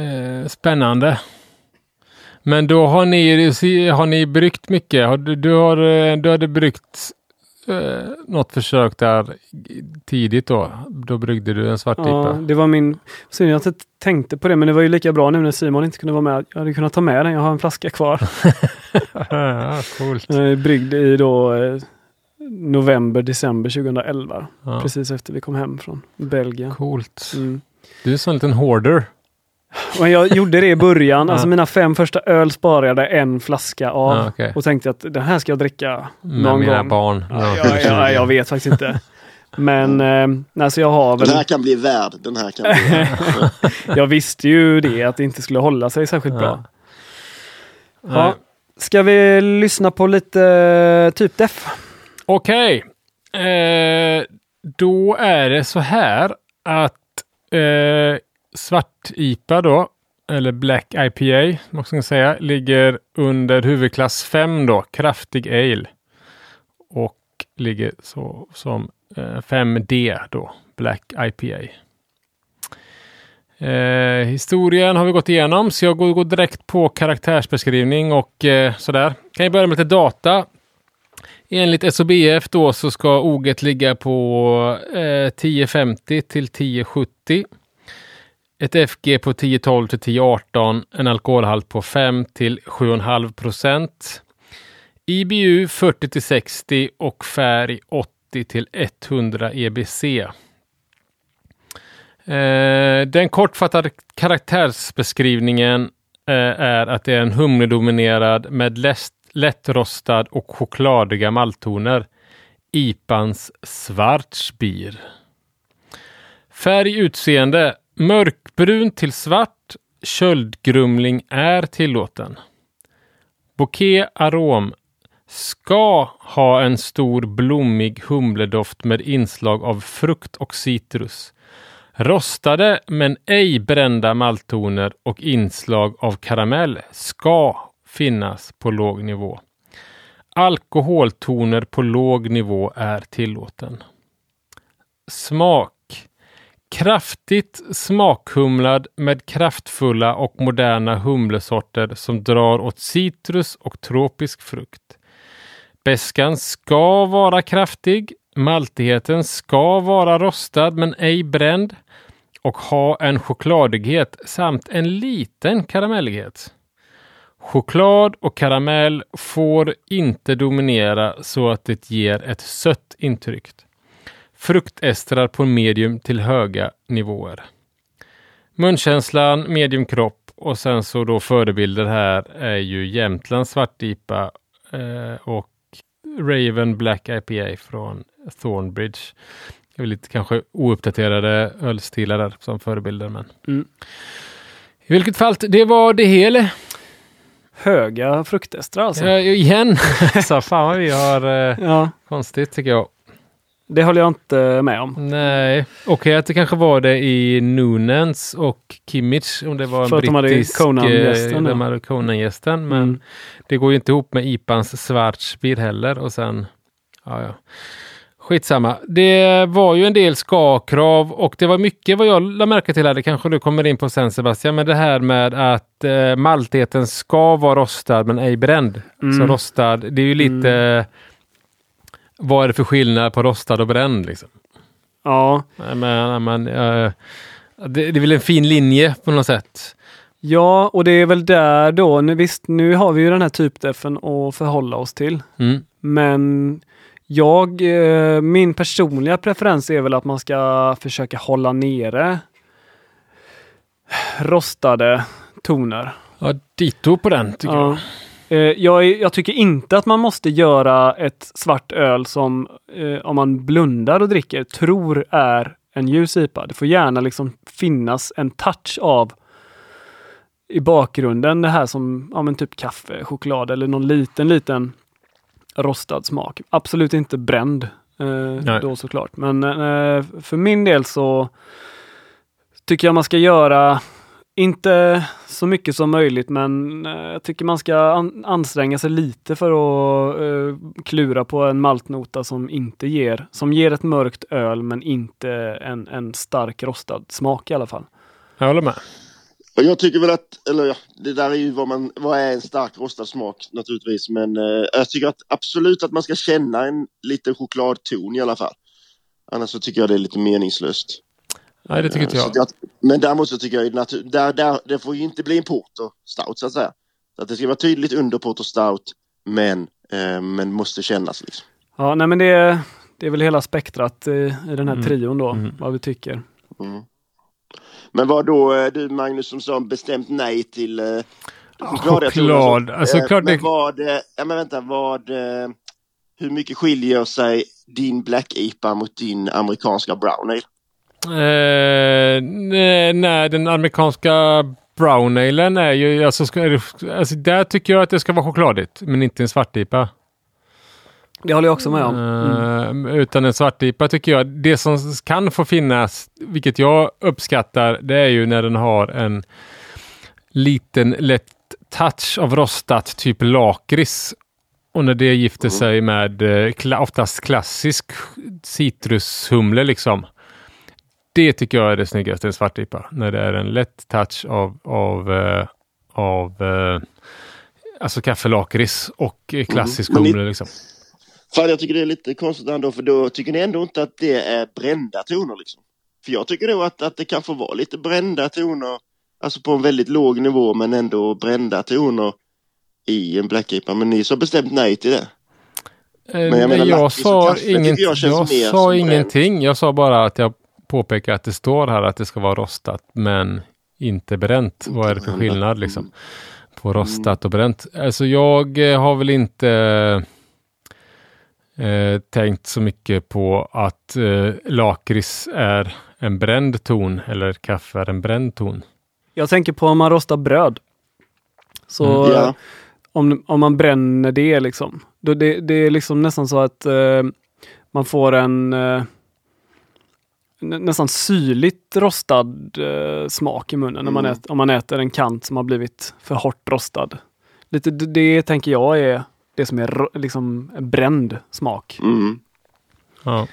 eh, spännande. Men då har ni, har ni bryggt mycket? Har du, du, har, eh, du hade bryggt eh, något försök där tidigt då? Då bryggde du en svart Ja, det var min... Synd jag inte tänkte på det, men det var ju lika bra nu när Simon inte kunde vara med. Jag hade kunnat ta med den. Jag har en flaska kvar. ja, coolt. Bryggd i då eh, november, december 2011. Ja, Precis efter vi kom hem från Belgien. coolt. Mm. Du är en sån liten hoarder. Och jag gjorde det i början. Ja. Alltså mina fem första öl sparade jag en flaska av. Ja, okej. Och tänkte att den här ska jag dricka Med någon mina gång. barn. Ja, ja, ja, jag vet faktiskt inte. Men eh, alltså jag har Den här väl... kan bli värd. Den här kan bli värd. Jag visste ju det att det inte skulle hålla sig särskilt bra. Nej. Ja. Ska vi lyssna på lite eh, typ def? Okej. Eh, då är det så här att eh, svart-IPA då, eller Black IPA, som man säga, ligger under huvudklass 5 då, kraftig ale. Och ligger så som eh, 5D då, Black IPA. Eh, historien har vi gått igenom, så jag går, går direkt på karaktärsbeskrivning och eh, sådär. Kan jag börja med lite data. Enligt SOBF då så ska oget ligga på eh, 1050 till 1070. Ett FG på 1012 till 1018. En alkoholhalt på 5 till 7,5 procent. IBU 40 till 60 och färg 80 till 100 EBC. Eh, den kortfattade karaktärsbeskrivningen eh, är att det är en humledominerad med läst, lättrostad och chokladiga malttoner. IPAns Schwarzbier. Färg utseende mörkbrun till svart. Köldgrumling är tillåten. Bouquet arom ska ha en stor blommig humledoft med inslag av frukt och citrus. Rostade men ej brända malttoner och inslag av karamell ska finnas på låg nivå. Alkoholtoner på låg nivå är tillåten. Smak. Kraftigt smakhumlad med kraftfulla och moderna humlesorter som drar åt citrus och tropisk frukt. Bäskan ska vara kraftig. Maltigheten ska vara rostad men ej bränd och ha en chokladighet samt en liten karamellighet. Choklad och karamell får inte dominera så att det ger ett sött intryck. Fruktestrar på medium till höga nivåer. Munkänslan medium kropp och sen så då förebilder här är ju Jämtlands svartipa eh, och Raven Black IPA från Thornbridge. Det är lite kanske ouppdaterade ölstilar där som förebilder. Men. Mm. I vilket fall, det var det hela. Höga fruktestrar alltså. Ja, igen. så fan vad vi har eh, Ja, konstigt tycker jag. Det håller jag inte med om. Nej, okej att det kanske var det i Noonans och Kimmich om det var en För att de hade brittisk... Conan-gästen, eh, De ja. hade Conan-gästen, men Mm. det går ju inte ihop med IPAns Schwarzbier heller och sen... Ja, ja. Skitsamma. Det var ju en del ska-krav och det var mycket vad jag lade märke till här. Det kanske du kommer in på sen Sebastian, men det här med att eh, maltigheten ska vara rostad men ej bränd. Mm. Så rostad, det är ju lite... Vad är det för skillnad på rostad och bränd? Liksom? Ja, Men, men, eh, det, det är väl en fin linje på något sätt. ja, och det är väl där då. Nu, visst, nu har vi ju den här typdefen att förhålla oss till. Mm. Men jag, eh, min personliga preferens är väl att man ska försöka hålla nere rostade toner. Ja, dito på den tycker Ja. jag. Eh, jag, är- jag tycker inte att man måste göra ett svart öl som, eh, om man blundar och dricker, tror är en ljus IPA. Det får gärna liksom finnas en touch av i bakgrunden det här som ja, men typ kaffe, choklad eller någon liten, liten rostad smak. Absolut inte bränd eh, då såklart. Men eh, för min del så tycker jag man ska göra inte så mycket som möjligt, men eh, jag tycker man ska an anstränga sig lite för att eh, klura på en maltnota som inte ger, som ger ett mörkt öl men inte en, en stark rostad smak i alla fall. Jag håller med. Jag tycker väl att, eller ja, det där är ju vad man, vad är en stark rostad smak naturligtvis, men eh, jag tycker att absolut att man ska känna en liten chokladton i alla fall. Annars så tycker jag det är lite meningslöst. Nej, det tycker inte Eh, jag. att men däremot så tycker jag ju natur, där, där, det får ju inte bli en porter stout så att säga. Så att det ska vara tydligt under porter stout, men, eh, men måste kännas liksom. Ja, nej men det, det är väl hela spektrat i, i den här Mm. trion då, Mm. vad vi tycker. Mm. Men vad då eh, du Magnus som sa bestämt nej till eh, choklad. så. Alltså, Eh, klart men det- vad, eh, ja men vänta, vad, eh, hur mycket skiljer sig din Black IPA mot din amerikanska Brown Ale? Eh, nej, nej, den amerikanska brown alen är ju, alltså, ska, alltså där tycker jag att det ska vara chokladigt, men inte en svartipa. Det håller jag också med om. Mm. Eh, utan en svartipa tycker jag, det som kan få finnas, vilket jag uppskattar, det är ju när den har en liten lätt touch av rostat, typ lakrits. Och när det gifter Mm. sig med eh, oftast klassisk citrushumle liksom. Det tycker jag är det snyggaste en svartipa. När det är en lätt touch av, av, eh, av eh, alltså kaffelakrits och eh, klassisk ni- humle liksom. Fan jag tycker det är lite konstigt ändå för då tycker ni ändå inte att det är brända toner liksom. För jag tycker då att, att det kan få vara lite brända toner, alltså på en väldigt låg nivå men ändå brända toner i en Black IPA. Men ni sa bestämt nej till det. Men jag menar, jag sa, inget, jag jag sa ingenting. Jag sa bara att jag påpekar att det står här att det ska vara rostat men inte bränt. Vad är det för skillnad liksom? På rostat och bränt. Alltså jag eh, har väl inte eh, tänkt så mycket på att eh, lakrits är en bränd ton eller kaffe är en bränd ton. Jag tänker på om man rostar bröd. Så Mm. Eh, om, om man bränner det liksom. Då det, det är liksom nästan så att eh, man får en eh, nästan syrligt rostad eh, smak i munnen när man Mm. ät, om man äter en kant som har blivit för hårt rostad. Lite, det, det tänker jag är det som är liksom en bränd smak. Mm. Ja.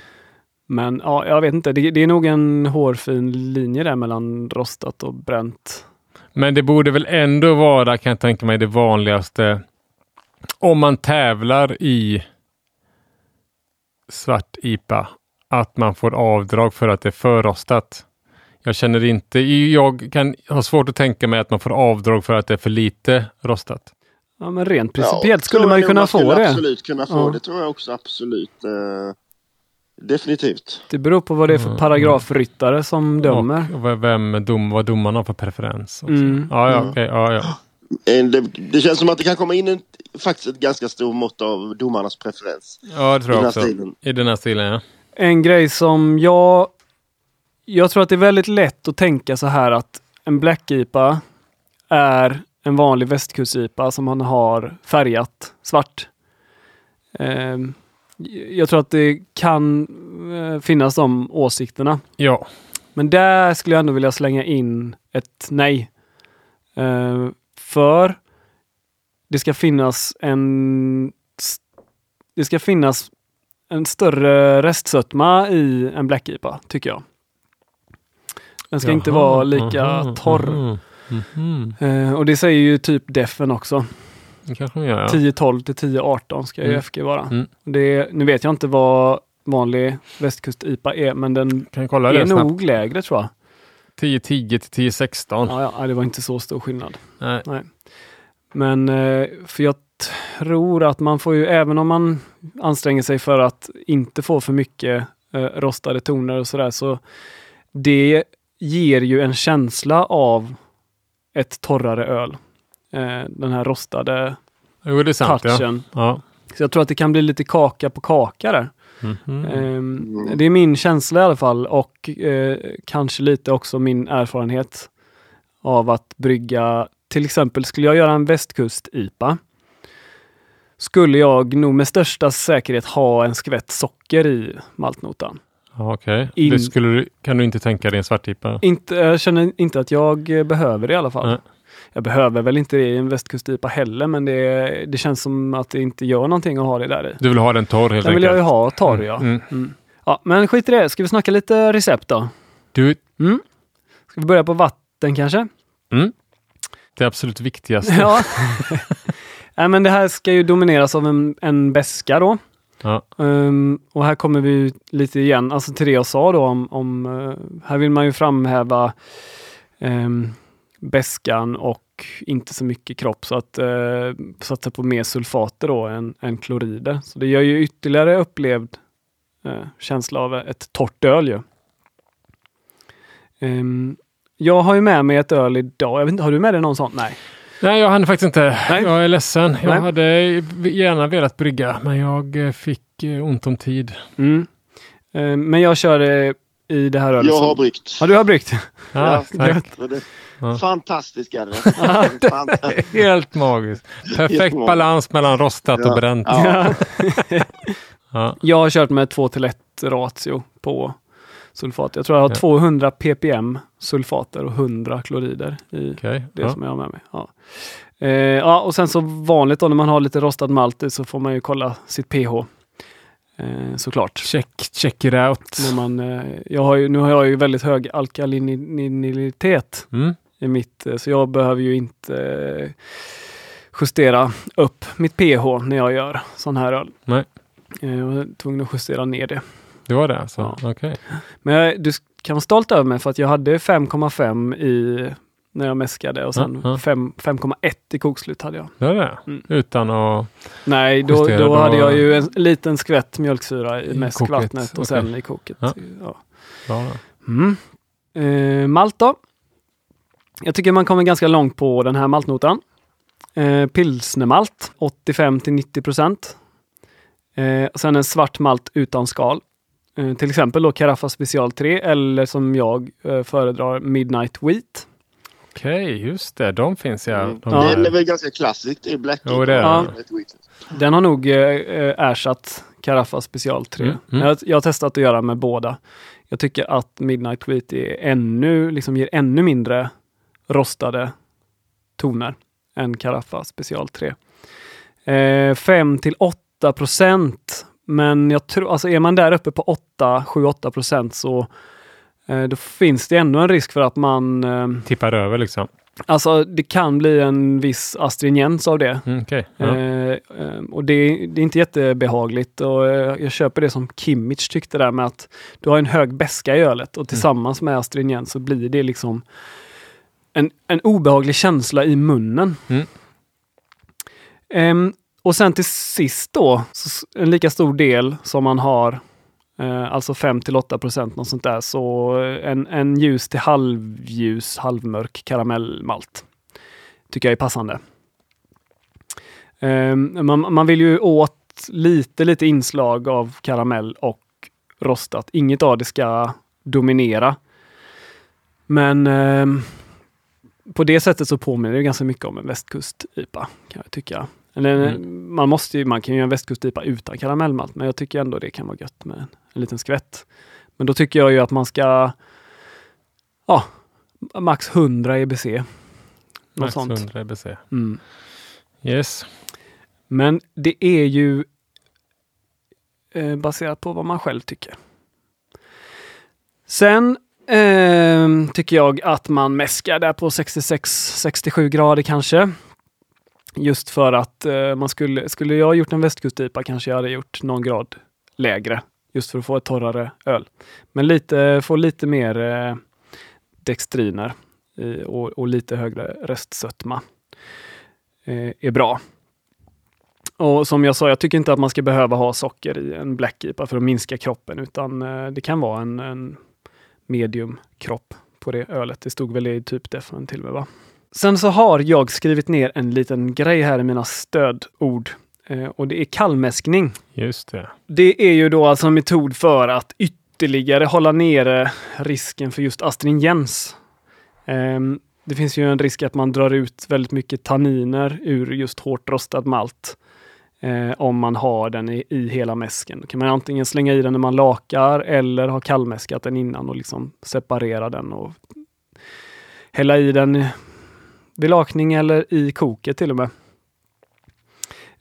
Men ja, jag vet inte, det, det är nog en hårfin linje där mellan rostat och bränt. Men det borde väl ändå vara, kan jag tänka mig, det vanligaste om man tävlar i svart IPA, att man får avdrag för att det är förrostat. Jag känner inte, jag kan ha svårt att tänka mig att man får avdrag för att det är för lite rostat. Ja, men rent Ja, principiellt skulle tror man ju kunna nog få skulle det. Absolut kunna få Ja. det tror jag också absolut. Eh, definitivt. Det beror på vad det är för Mm. paragrafryttare som dömer. Och vem dom, vad domarna har för preferens. Mm. Ja, ja, Mm. okej, ja, ja. Det, det känns som att det kan komma in en, faktiskt ett ganska stort mått av domarnas preferens. ja, det tror I den jag här också. stilen. I den här stilen, ja. En grej som jag... Jag tror att det är väldigt lätt att tänka så här att en Black IPA är en vanlig västkust-IPA som man har färgat svart. Ehm, jag tror att det kan eh, finnas de åsikterna. Ja, Men där skulle jag ändå vilja slänga in ett nej. Eh, för det ska finnas en det ska finnas en större restsötma i en Black IPA, tycker jag. Den ska inte Jaha, vara lika aha, torr. aha. Mhm. Eh, och det säger ju typ Defen också. Kanske gör, ja. 10-12 till 10-18 ska ju Mm. FG vara. Mm. Det, nu vet jag inte vad vanlig västkust-IPA är, men den är det snabbt? nog lägre tror jag. 10-10 till 10-16. Ja, ja, det var inte så stor skillnad. Nej. Men eh, för jag tror att man får ju, även om man anstränger sig för att inte få för mycket eh, rostade toner och sådär, så det ger ju en känsla av ett torrare öl. Eh, den här rostade Jo, sant. Ja. touchen. Ja. Så jag tror att det kan bli lite kaka på kaka där. Mhm. Ehm, Det är min känsla i alla fall och eh, kanske lite också min erfarenhet av att brygga. Till exempel skulle jag göra en västkust-IPA skulle jag nog med största säkerhet ha en skvätt socker i maltnotan. Okej. In- skulle du, kan du inte tänka dig en svartipa? Inte, jag känner inte att jag eh, behöver det i alla fall. Nej. Jag behöver väl inte det i en västkust-IPA heller, men det, det känns som att det inte gör någonting att ha det där i. Du vill ha den torr helt Den vill jag ju enkelt? ha torr, ja. Mm. Mm. ja. Men skit i det, ska vi snacka lite recept då? Du, Mm. Ska vi börja på vatten kanske? mm. Det absolut viktigaste. Ja. Nej, men det här ska ju domineras av en, en beska då. Ja. Ehm, och här kommer vi lite igen, alltså till det jag sa då om, om eh, här vill man ju framhäva um, beskan och inte så mycket kropp så att uh, satsa på mer sulfater då än, än klorider. Så det gör ju ytterligare upplevd eh, känsla av ett torrt öl ju. Ehm, jag har ju med mig ett öl idag. Jag vet inte, har du med dig någon sån? Nej. Nej, jag hann faktiskt inte. Nej. Jag är ledsen. Jag Nej. hade gärna velat brygga, men jag eh, fick eh, ont om tid. Mm. Ehm, men jag kör eh, i det här ölet. Jag har bryggt. Ja, du har bryggt? Ja, det- Ja. Fantastiskt är det. Fantastiskt. Helt magiskt. Perfekt Jättemånga. balans mellan rostat och Ja. bränt. Ja. Ja. Jag har kört med 2 till 1 ratio på sulfat. Jag tror jag har Ja. 200 ppm sulfater och 100 klorider i Okej. det Ja. som jag har med mig. Ja. Eh, ja, och sen så vanligt då när man har lite rostad malt i så får man ju kolla sitt pH. Eh, såklart. Check, check it out. När man, eh, jag har ju, nu har jag ju väldigt hög alkalininitet Mm. i mitt, eh, så jag behöver ju inte eh, justera upp mitt pH när jag gör sån här öl. Nej. Eh, Jag var tvungen att justera ner det. Det var det alltså? Ja. Okej. Men jag, du kan vara stolt över mig för att jag hade 5,5 i när jag mäskade och sen Ja, ja. fem- 5,1 i kokslut hade jag. Det var det? Mm. Utan att... Nej, då, Justera, då då- hade jag ju en liten skvätt mjölksyra i I mäskvattnet och sen i koket. Ja. Ja. Mm. Eh, malt då? Jag tycker man kommer ganska långt på den här maltnotan. Eh, pilsnermalt 85 till 90 procent. Eh, sen en svart malt utan skal. Eh, till exempel då Carafa Special 3 eller som jag eh, föredrar Midnight Wheat. Okej, just det. De finns ja. Mm. De Ja. Den är väl ganska klassiskt. Är Black Jo, det är Ja. det. Den har nog eh, eh, ersatt Carafa Special 3. Mm, mm. Jag, jag har testat att göra med båda. Jag tycker att Midnight Wheat är ännu, liksom ger ännu mindre rostade toner än Carafa Special 3. Eh, 5 till 8 procent. Men jag tror, alltså är man där uppe på 8, 7-8 procent så eh, då finns det ändå en risk för att man, eh, Tippar över liksom. alltså det kan bli en viss astringens av det. Mm, Okej. Ja. Eh, eh, och det, det är inte jättebehagligt och eh, jag köper det som Kimmich tyckte där med att du har en hög beska i ölet och tillsammans med astringens så blir det liksom en, en obehaglig känsla i munnen. Mm. Ehm, och sen till sist då, en lika stor del som man har, eh, alltså 5 till 8 procent något sånt där, så eh, en, en ljus till halvljus, halvmörk karamellmalt. Tycker jag är passande. Eh, man, man vill ju åt lite, lite inslag av karamell och rostat. Inget av det ska dominera. Men eh, på det sättet så påminner det ganska mycket om en västkust-IPA kan jag tycka. Eller, man, måste ju, man kan ju göra en västkust-IPA utan karamellmalt, men jag tycker ändå det kan vara gött med en, en liten skvätt. Men då tycker jag ju att man ska ja, max 100 EBC. Max sånt. 100 EBC. Mm. Yes. Men det är ju eh, baserat på vad man själv tycker. Sen ehm, tycker jag att man mäskar där på 66-67 grader kanske. Just för att eh, man skulle, skulle jag gjort en västkustipa kanske jag hade gjort någon grad lägre. Just för att få ett torrare öl. Men lite, få lite mer eh, dextriner i, och, och lite högre restsötma eh, är bra. Och som jag sa, jag tycker inte att man ska behöva ha socker i en Black IPA för att minska kroppen, utan eh, det kan vara en, en medium kropp på det ölet. Det stod väl i typ defen till och med, va? Sen så har jag skrivit ner en liten grej här i mina stödord. Eh, och det är kallmäskning. Just det. Det är ju då alltså en metod för att ytterligare hålla nere risken för just astringens. Ehm, det finns ju en risk att man drar ut väldigt mycket tanniner ur just hårt rostad malt. Eh, om man har den i, i hela mäsken. Då kan man antingen slänga i den när man lakar eller ha kallmäskat den innan och liksom separera den och hälla i den vid lakning eller i koket till och med.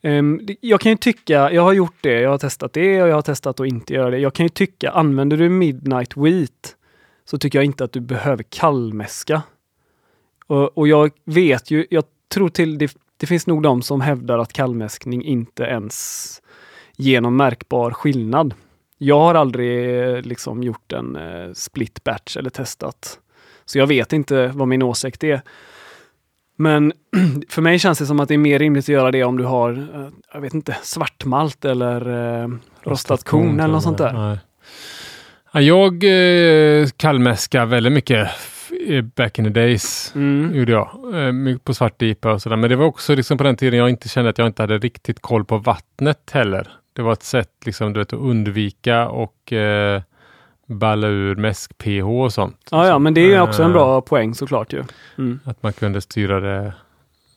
Um, jag kan ju tycka, jag har gjort det, jag har testat det och jag har testat att inte göra det. Jag kan ju tycka, använder du Midnight Wheat så tycker jag inte att du behöver kallmäska. Och, och jag vet ju, jag tror till det, det finns nog de som hävdar att kallmäskning inte ens ger någon märkbar skillnad. Jag har aldrig eh, liksom gjort en eh, split batch eller testat. Så jag vet inte vad min åsikt är. Men för mig känns det som att det är mer rimligt att göra det om du har, eh, jag vet inte, svartmalt eller eh, rostat korn eller något sånt där. Nej. Ja, jag eh, kallmäskar väldigt mycket back in the days. Mm. Gjorde jag. Eh, på svart IPA och sådär. Men det var också liksom på den tiden jag inte kände att jag inte hade riktigt koll på vattnet heller. Det var ett sätt liksom, du vet, att undvika och eh, balla ur mäsk-pH och sånt. Ja, ja, men det är ju också en Eh, bra poäng såklart ju. Mm. Att man kunde styra det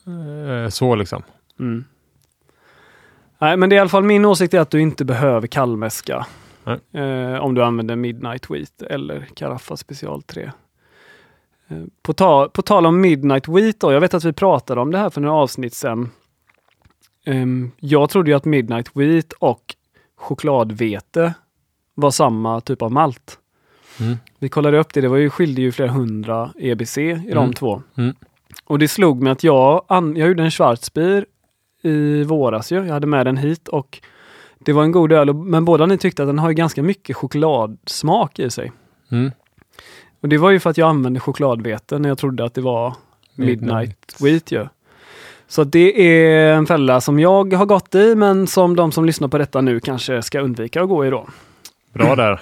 eh, så liksom. Mm. Nej, men det är i alla fall min åsikt är att du inte behöver kallmäska. Eh, om du använder Midnight Wheat eller Caraffa Special 3. Eh, på, ta på tal om Midnight Wheat då, jag vet att vi pratade om det här för några avsnitt sedan. Ehm, jag trodde ju att Midnight Wheat och chokladvete var samma typ av malt. Mm. Vi kollade upp det, det var ju, skilde ju flera hundra EBC i de Mm. två. Mm. Och det slog mig att jag, an, jag gjorde en Schwarzbier i våras ju. Jag hade med den hit och det var en god öl, men båda ni tyckte att den har ju ganska mycket chokladsmak i sig. Mm. Och det var ju för att jag använde chokladvete när jag trodde att det var Midnight Wheat ju. Så det är en fälla som jag har gått i, men som de som lyssnar på detta nu kanske ska undvika att gå i då. Bra där.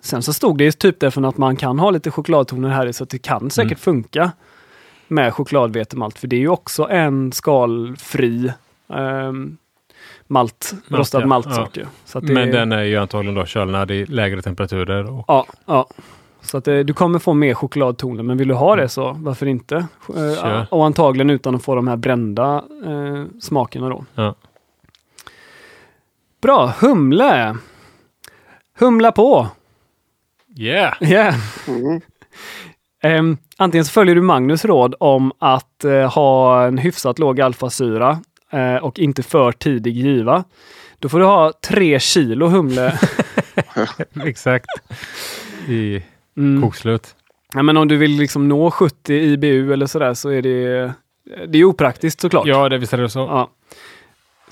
Sen så stod det ju typ därför att man kan ha lite chokladtoner här i så att det kan säkert Mm. funka med chokladvetemalt. För det är ju också en skalfri ehm, malt, Malt, rostad ja. maltsort. ju. Så att det, Men den är ju antagligen då kölnad i lägre temperaturer. Och, Ja, ja. Så att det, du kommer få mer chokladtoner, men vill du ha det så varför inte? Eh, Kör. och antagligen utan att få de här brända eh, smakerna då. Ja. Bra, humle! Humla på! Yeah! Yeah. Mm. Ehm, antingen så följer du Magnus råd om att eh, ha en hyfsat låg alfasyra eh, och inte för tidig giva. Då får du ha tre kilo humle. Exakt. I Mm. kokslut. Ja, men om du vill liksom nå 70 IBU eller sådär så är det, det är opraktiskt såklart. Ja, det visst är det så. Ja.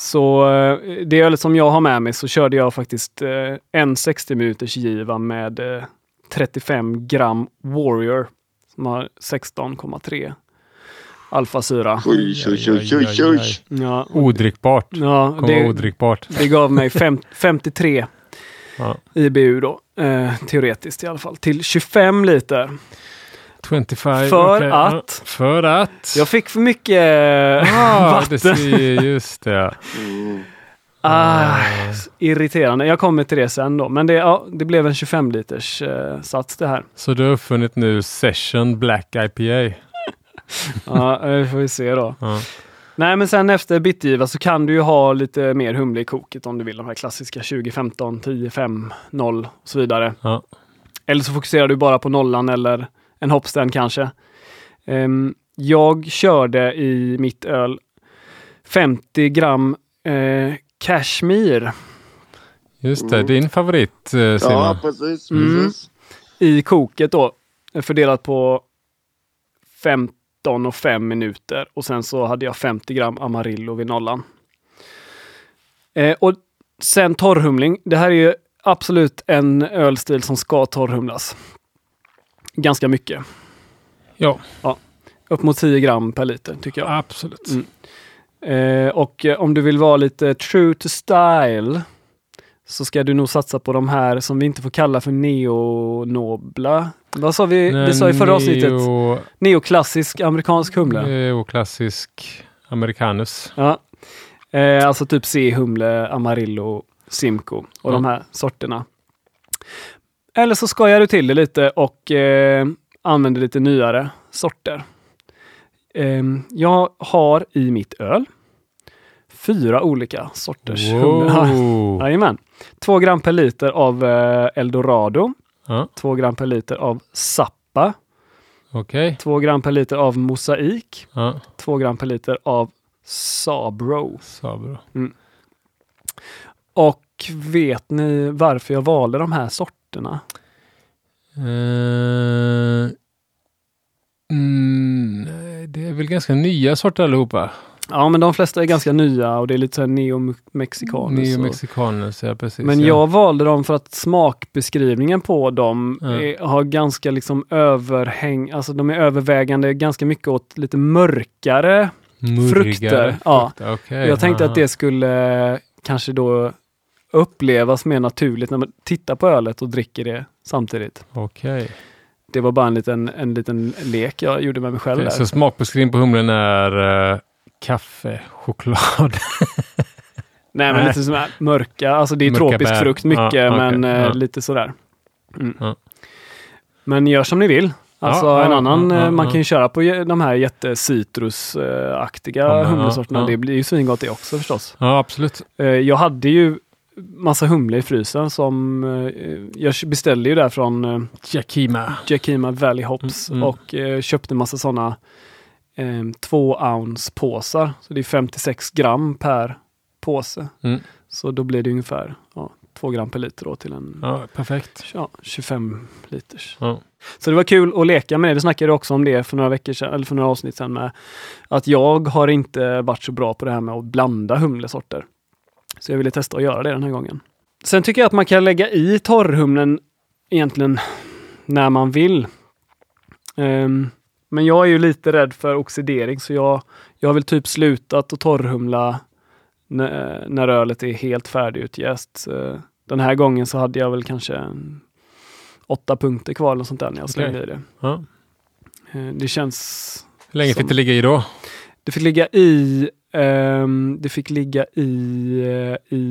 Så eh, det ölet som jag har med mig så körde jag faktiskt eh, en 60 minuters giva med eh, 35 gram Warrior som har 16,3 alfasyra. Oj, oj, oj, oj, oj. Ja, Odrickbart. ja det, odrickbart. det gav mig fem, 53 Ja. IBU då, eh, teoretiskt i alla fall, till 25 liter. 25. För ja. att- För att? Jag fick för mycket eh, ah, vatten. det ser, just det. Mm. Ah, irriterande. Jag kommer till det sen då. Men det, ja, det blev en 25 liters eh, sats det här. Så du har uppfunnit nu Session Black IPA? Ja, det får vi se då. Ja. Nej, men sen efter bitgiva så kan du ju ha lite mer humle i koket om du vill. De här klassiska 20, 15, 10, 5, 0 och så vidare. Ja. Eller så fokuserar du bara på nollan eller en hoppstand kanske. Ehm, jag körde i mitt öl 50 gram eh, Kashmir Just det, Mm. din favorit eh, Simon. Ja, precis. Mm. precis. i koket då. Fördelat på 15 och 5 minuter och sen så hade jag 50 gram Amarillo vid nollan. Eh, och sen torrhumling. Det här är ju absolut en ölstil som ska torrhumlas. Ganska mycket. Ja, Upp mot 10 gram per liter tycker jag. absolut. Mm. Eh, och eh, om du vill vara lite true to style så ska du nog satsa på de här som vi inte får kalla för neonobla. Vad sa vi? Vi sa i förra avsnittet Neo- neoklassisk amerikansk humle. Neoklassisk americanus. Ja. Eh, alltså typ C-humle, Amarillo, Simco och de Ja. här sorterna. Eller så skojar du till det lite och eh, använder lite nyare sorter. Eh, jag har i mitt öl fyra olika sorters humle. Jajamän. Två gram per liter av eh, Eldorado. Ja, Två gram per liter av Zappa. Okej. Två gram per liter av Mosaik. Ja, Två gram per liter av Sabro. så bra. Och vet ni varför jag valde de här sorterna? Eh, mm, det är väl ganska nya sorter allihopa. Ja, men de flesta är ganska nya och det är lite så här neo-mexikanus. Neo och- mexicanus, ja precis. Men ja. jag valde dem för att smakbeskrivningen på dem Ja. är, har ganska liksom överhäng, alltså de är övervägande ganska mycket åt lite mörkare. Murrigare frukter, ja. frukter, okej, jag tänkte aha. att det skulle kanske då upplevas mer naturligt när man tittar på ölet och dricker det samtidigt. Okej. Det var bara en liten, en liten lek jag gjorde med mig själv. Där. Så smakbeskrivning på humlen är eh, kaffe, choklad. Nej, men Nej. lite som mörka, alltså det är Mörka tropisk bär. frukt mycket, Ja, okej, men eh, ja. lite sådär. Mm. Ja. Men gör som ni vill. Alltså en annan, eh, man kan ju köra på de här jättecitrusaktiga Ja, humlesorterna. Det blir ju svingott det också förstås. ja, absolut. Jag hade ju massa humle i frysen som eh, jag beställde ju där från eh, Yakima. Jakima Valley Hops Mm, mm. och eh, köpte massa sådana eh, två ounce påsar. Så det är 56 gram per påse. Mm. Så då blir det ungefär ja, 2 gram per liter då till en Ja, perfekt. ja, 25 liters. Ja. Så det var kul att leka med det. Vi snackade också om det för några veckor sedan, eller för några avsnitt sedan med att jag har inte varit så bra på det här med att blanda humlesorter. Så jag ville testa att göra det den här gången. Sen tycker jag att man kan lägga i torrhumlen egentligen när man vill. Ehm, men jag är ju lite rädd för oxidering så jag, jag har väl typ slutat att torrhumla när, när ölet är helt färdigutjäst. Den här gången så hade jag väl kanske åtta punkter kvar eller sånt där när jag slängde i det. Ja. Eh, Det känns... Hur länge Som- fick det ligga i då? Det fick ligga i... ehm, det fick ligga i... eh, i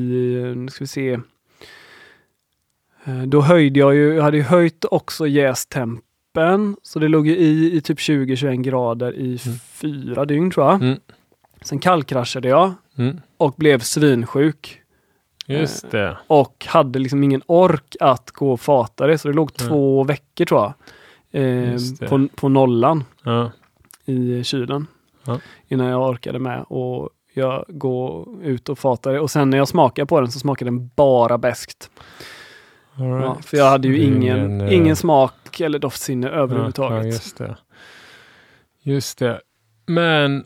nu ska vi se. Eh, Då höjde jag ju, jag hade ju höjt också jästempen. Så det låg ju i, i typ 20-21 grader i Mm. fyra dygn tror jag. Mm. Sen kallkraschade jag Mm. och blev svinsjuk. Just det. Och hade liksom ingen ork att gå och fata det. Så det låg två veckor tror jag. Eh, på, på nollan Ja. i kylen. Ja. Innan jag orkade med och jag går ut och fatar det. Och sen när jag smakar på den så smakar den bara beskt. All Ja, right. för jag hade ju är ingen, eh, ingen smak eller doftsinne överhuvudtaget. Ja, just det. Just det. Men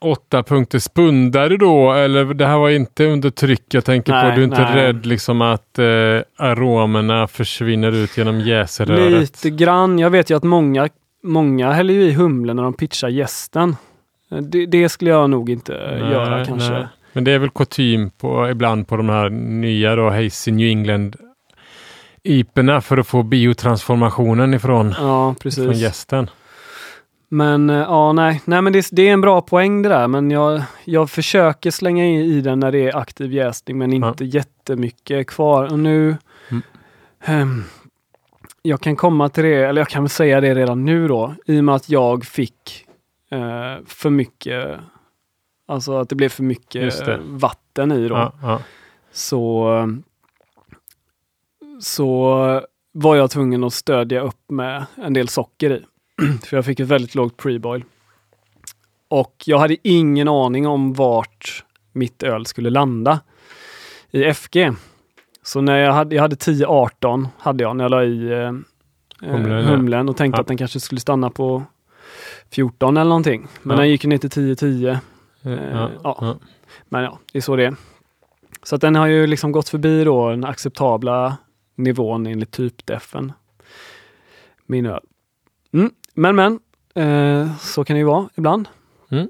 åtta punkter spundare då, eller det här var inte under tryck jag tänker Nej, på. Du är inte nej. rädd liksom att eh, aromerna försvinner ut genom jäseröret? Lite grann. Jag vet ju att många, många häller ju i humlen när de pitchar gästen. Eh, Det, det skulle jag nog inte Nej, göra kanske. nej. Men det är väl kutym på, ibland på de här nya då, Hazy New England IPorna för att få biotransformationen ifrån, Ja, från precis. gästen. Men eh, ja, nej, nej men det, det är en bra poäng det där. Men jag, jag försöker slänga in i den när det är aktiv jäsning, men inte jättemycket kvar. Och nu... Mm. Jag kan komma till det, eller jag kan väl säga det redan nu då, i och med att jag fick eh, för mycket, alltså att det blev för mycket vatten i då. Ja, ja. Så, så var jag tvungen att stödja upp med en del socker i. För jag fick ett väldigt lågt preboil. Och jag hade ingen aning om vart mitt öl skulle landa i FG. Så när jag hade, jag hade 10-18 hade jag när jag la i eh, Humlen, humlen, ja. humlen och tänkte Ja. att den kanske skulle stanna på 14 eller någonting. Men Ja. den gick ner till 10-10. Ja, ja. ja. Men ja, det är så det är. Så att den har ju liksom gått förbi då den acceptabla nivån enligt typdefen. Min öl. Mm. Men men, eh, så kan det ju vara ibland. Mm.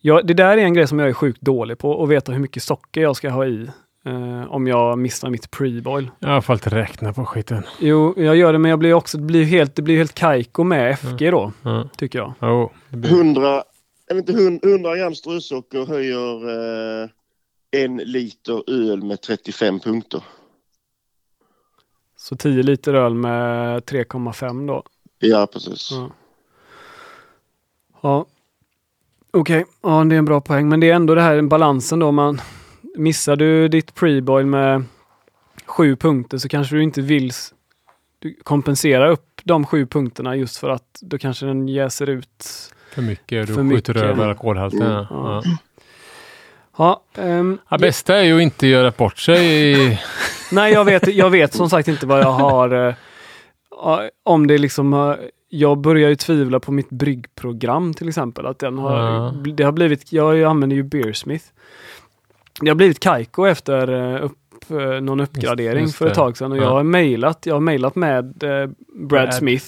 Jag, det där är en grej som jag är sjukt dålig på, att veta hur mycket socker jag ska ha i. Eh, om jag missar mitt pre-boil. Jag har fått räkna på skiten. Jo, jag gör det men jag blir också, det blir helt, det blir helt kajko med FG då, Ja. tycker jag. Blir- 100, jag vet inte, 100 100 gram strösocker höjer eh, en liter öl med 35 punkter. Så 10 liter öl med 3,5 då. Ja, precis. Ja. Ja. Okej, ja det är en bra poäng. Men det är ändå det här balansen då. Man, missar du ditt pre-boil med sju punkter så kanske du inte vill kompensera upp de sju punkterna just för att då kanske den jäser ut. för mycket. Du För skjuter mycket. över alkoholhalten. Mm. Ja. Ja. Ja. Ja, ehm, Ja, bästa är ju att inte göra bort sig. i- Nej, jag vet, jag vet som sagt inte vad jag har. ja, om det liksom har- jag börjar ju tvivla på mitt bryggprogram till exempel. Att den har, Ja. det har blivit, jag använder ju Beersmith. Det har blivit Kaiko efter eh, upp, eh, någon uppgradering just för ett tag sedan. Och Ja. jag har mejlat, jag har mejlat med eh, Brad Brad. Smith.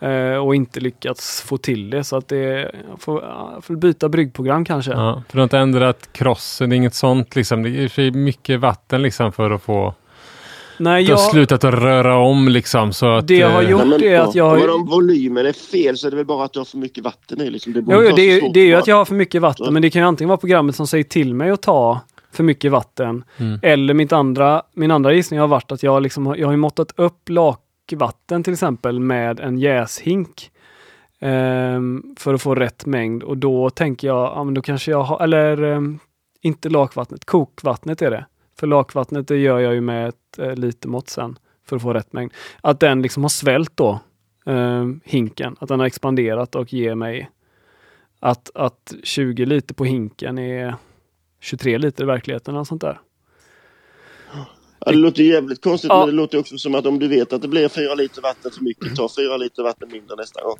eh, Och inte lyckats få till det så att det, jag får, jag får byta bryggprogram kanske. Ja, för du har inte ändrat krossen, inget sånt liksom. Det är sig mycket vatten liksom för att få... Nej, Du har jag, slutat att röra om liksom så att... Det jag har gjort- Nej, men, är att jag har- Om om volymen är fel så är det väl bara att du har för mycket vatten i. Liksom. Det Jo, det, är, det är ju att jag har för mycket vatten, Så. men det kan ju antingen vara programmet som säger till mig att ta för mycket vatten. Mm. Eller mitt andra, min andra gissning har varit att jag, liksom, jag har måttat upp lakvatten till exempel med en jäshink. ehm, för att få rätt mängd och då tänker jag, ja men då kanske jag har, eller ehm, inte lakvattnet, kokvattnet är det. För lakvattnet det gör jag ju med ett eh, litermått sen för att få rätt mängd. Att den liksom har svällt då, ehm, hinken, att den har expanderat och ger mig att, att 20 liter på hinken är 23 liter i verkligheten eller sånt där. Ja, det låter jävligt konstigt Ja. men det låter också som att om du vet att det blir fyra liter vatten för mycket, ta fyra liter vatten mindre nästa gång.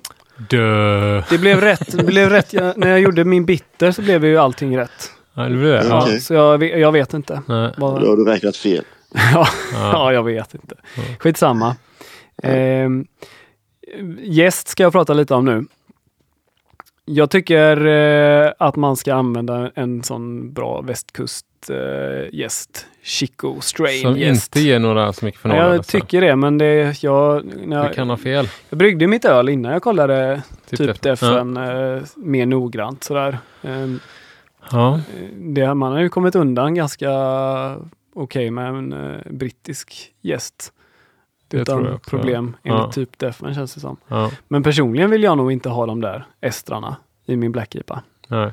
Dö. Det blev rätt. Det blev rätt. Jag, när jag gjorde min bitter så blev ju allting rätt. Ja, det blir det. Ja. Ja. Ja, Okej. så jag, jag vet inte. Nej. Vad, Då har du räknat fel. ja, Ja. ja, jag vet inte. Skitsamma. Ehm, Gäst ska jag prata lite om nu. Jag tycker eh, att man ska använda en sån bra västkust eh. Chico Strain Som gäst. inte ger några så mycket Ja, fenoler. jag alltså. tycker det, men det, jag, när Du jag, kan ha fel. jag bryggde mitt öl innan jag kollade Typ typ det. defen eh, mer noggrant sådär. Ehm, Ja. det, man har ju kommit undan ganska okej med en eh, brittisk gäst. Utan problem enligt Ja. typ defen känns det som. ja. Men personligen vill jag nog inte ha de där estrarna i min Black IPA. Nej.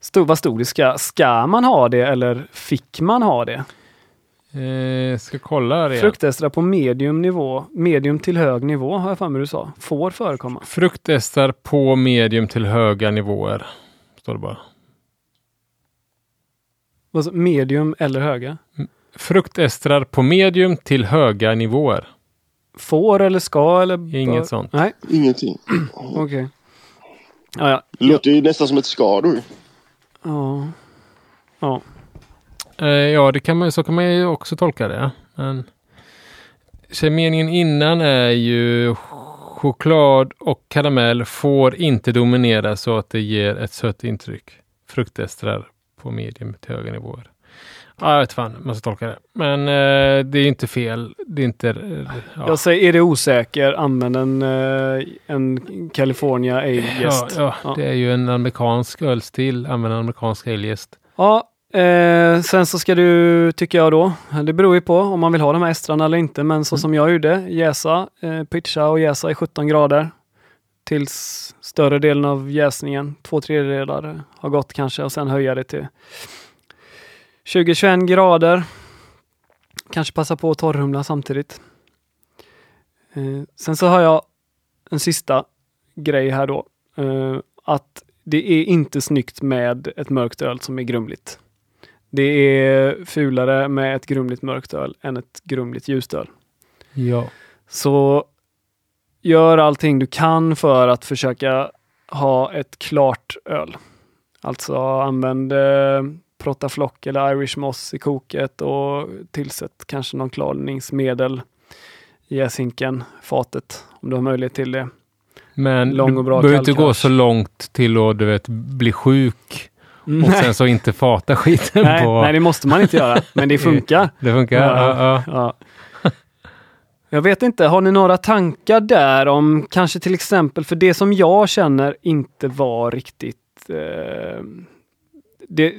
Stod, vad stod det? Ska, ska man ha det eller fick man ha det? Eh, ska kolla här igen. Fruktestrar på medium nivå, medium till hög nivå har jag för mig du sa, får förekomma. Fruktestar på medium till höga nivåer. Står det bara. Sa- Medium eller höga? Fruktestrar på medium till höga nivåer. Får eller ska eller? Inget bör- sånt. Nej, Ingenting. okej. Ja, ja. Det låter ju nästan som ett ska då. ju. ja. Ja. Eh, ja, det kan man, så kan man ju också tolka det. Men så meningen innan är ju choklad och karamell får inte dominera så att det ger ett sött intryck. Fruktestrar på medium till höga nivåer. Ja, jag vet fan, man ska tolka det. Men eh, det är inte fel. Det är inte... eh, ja. Jag säger, är det osäker, använd en, eh, en California Ale Ja, ja, Ja. det är ju en amerikansk ölstil. Använda en amerikansk aleyeast. Ja, eh, sen så ska du, tycker jag då, det beror ju på om man vill ha de här estrarna eller inte, men så som jag gjorde, jäsa, eh, pitcha och jäsa i 17 grader tills större delen av jäsningen, två tredjedelar, har gått kanske och sen höja det till 20-21 grader. Kanske passa på att torrhumla samtidigt. Eh, sen så har jag en sista grej här då. Eh, att det är inte snyggt med ett mörkt öl som är grumligt. Det är fulare med ett grumligt mörkt öl än ett grumligt ljust öl. Ja. Så gör allting du kan för att försöka ha ett klart öl. Alltså använd eh, Protaflock eller Irish Moss i koket och tillsätt kanske någon klarningsmedel i jäshinken, fatet, om du har möjlighet till det. Men Lång och bra du behöver inte gå så långt till att du vet, bli sjuk och Nej. sen så inte fata skiten Nej, på... nej, det måste man inte göra. Men det funkar. Det funkar? Ja, ja. Ja. Jag vet inte, har ni några tankar där om kanske till exempel, för det som jag känner inte var riktigt eh, det,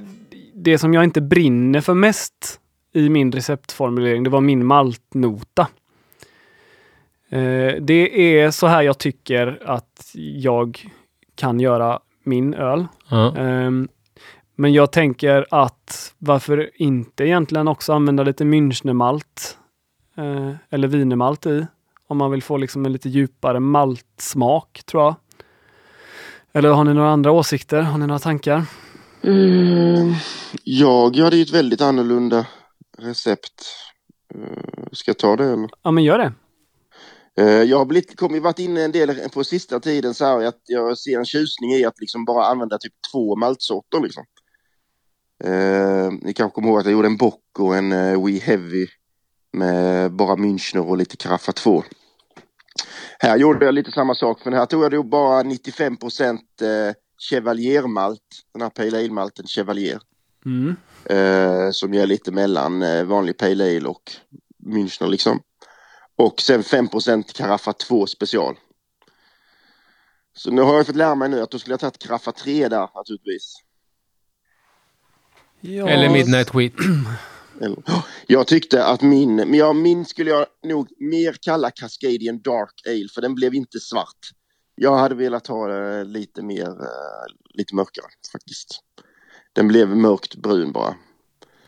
det som jag inte brinner för mest i min receptformulering, det var min maltnota. Eh, det är så här jag tycker att jag kan göra min öl. Ja. Ehm, men jag tänker att varför inte egentligen också använda lite Münchnermalt eh, eller wienermalt i. Om man vill få liksom en lite djupare maltsmak tror jag. Eller har ni några andra åsikter? Har ni några tankar? Mm, jag hade ju ett väldigt annorlunda recept. Eh, Ska jag ta det eller? Ja men gör det. Eh, Jag har blivit, kommit, varit inne en del på sista tiden så här att jag ser en tjusning i att liksom bara använda typ två maltsorter liksom. Eh, ni kanske kommer ihåg att jag gjorde en bock och en uh, We Heavy med bara Münchner och lite Kraffa 2. Här gjorde jag lite samma sak för här tog jag då bara 95 procent eh, Chevalier-malt, den här Pale Ale-malten Chevalier. Mm. Eh, som ger lite mellan eh, vanlig Pale Ale och Münchner liksom. Och sen 5% Caraffa 2 special. Så nu har jag fått lära mig nu att då skulle jag tagit Caraffa 3 där naturligtvis. Ja. Eller Midnight Wheat. Eller- Jag tyckte att min, men jag, min skulle jag nog mer kalla Cascadian Dark Ale för den blev inte svart. Jag hade velat ha det lite mer, eh, lite mörkare faktiskt. Den blev mörkt brun bara.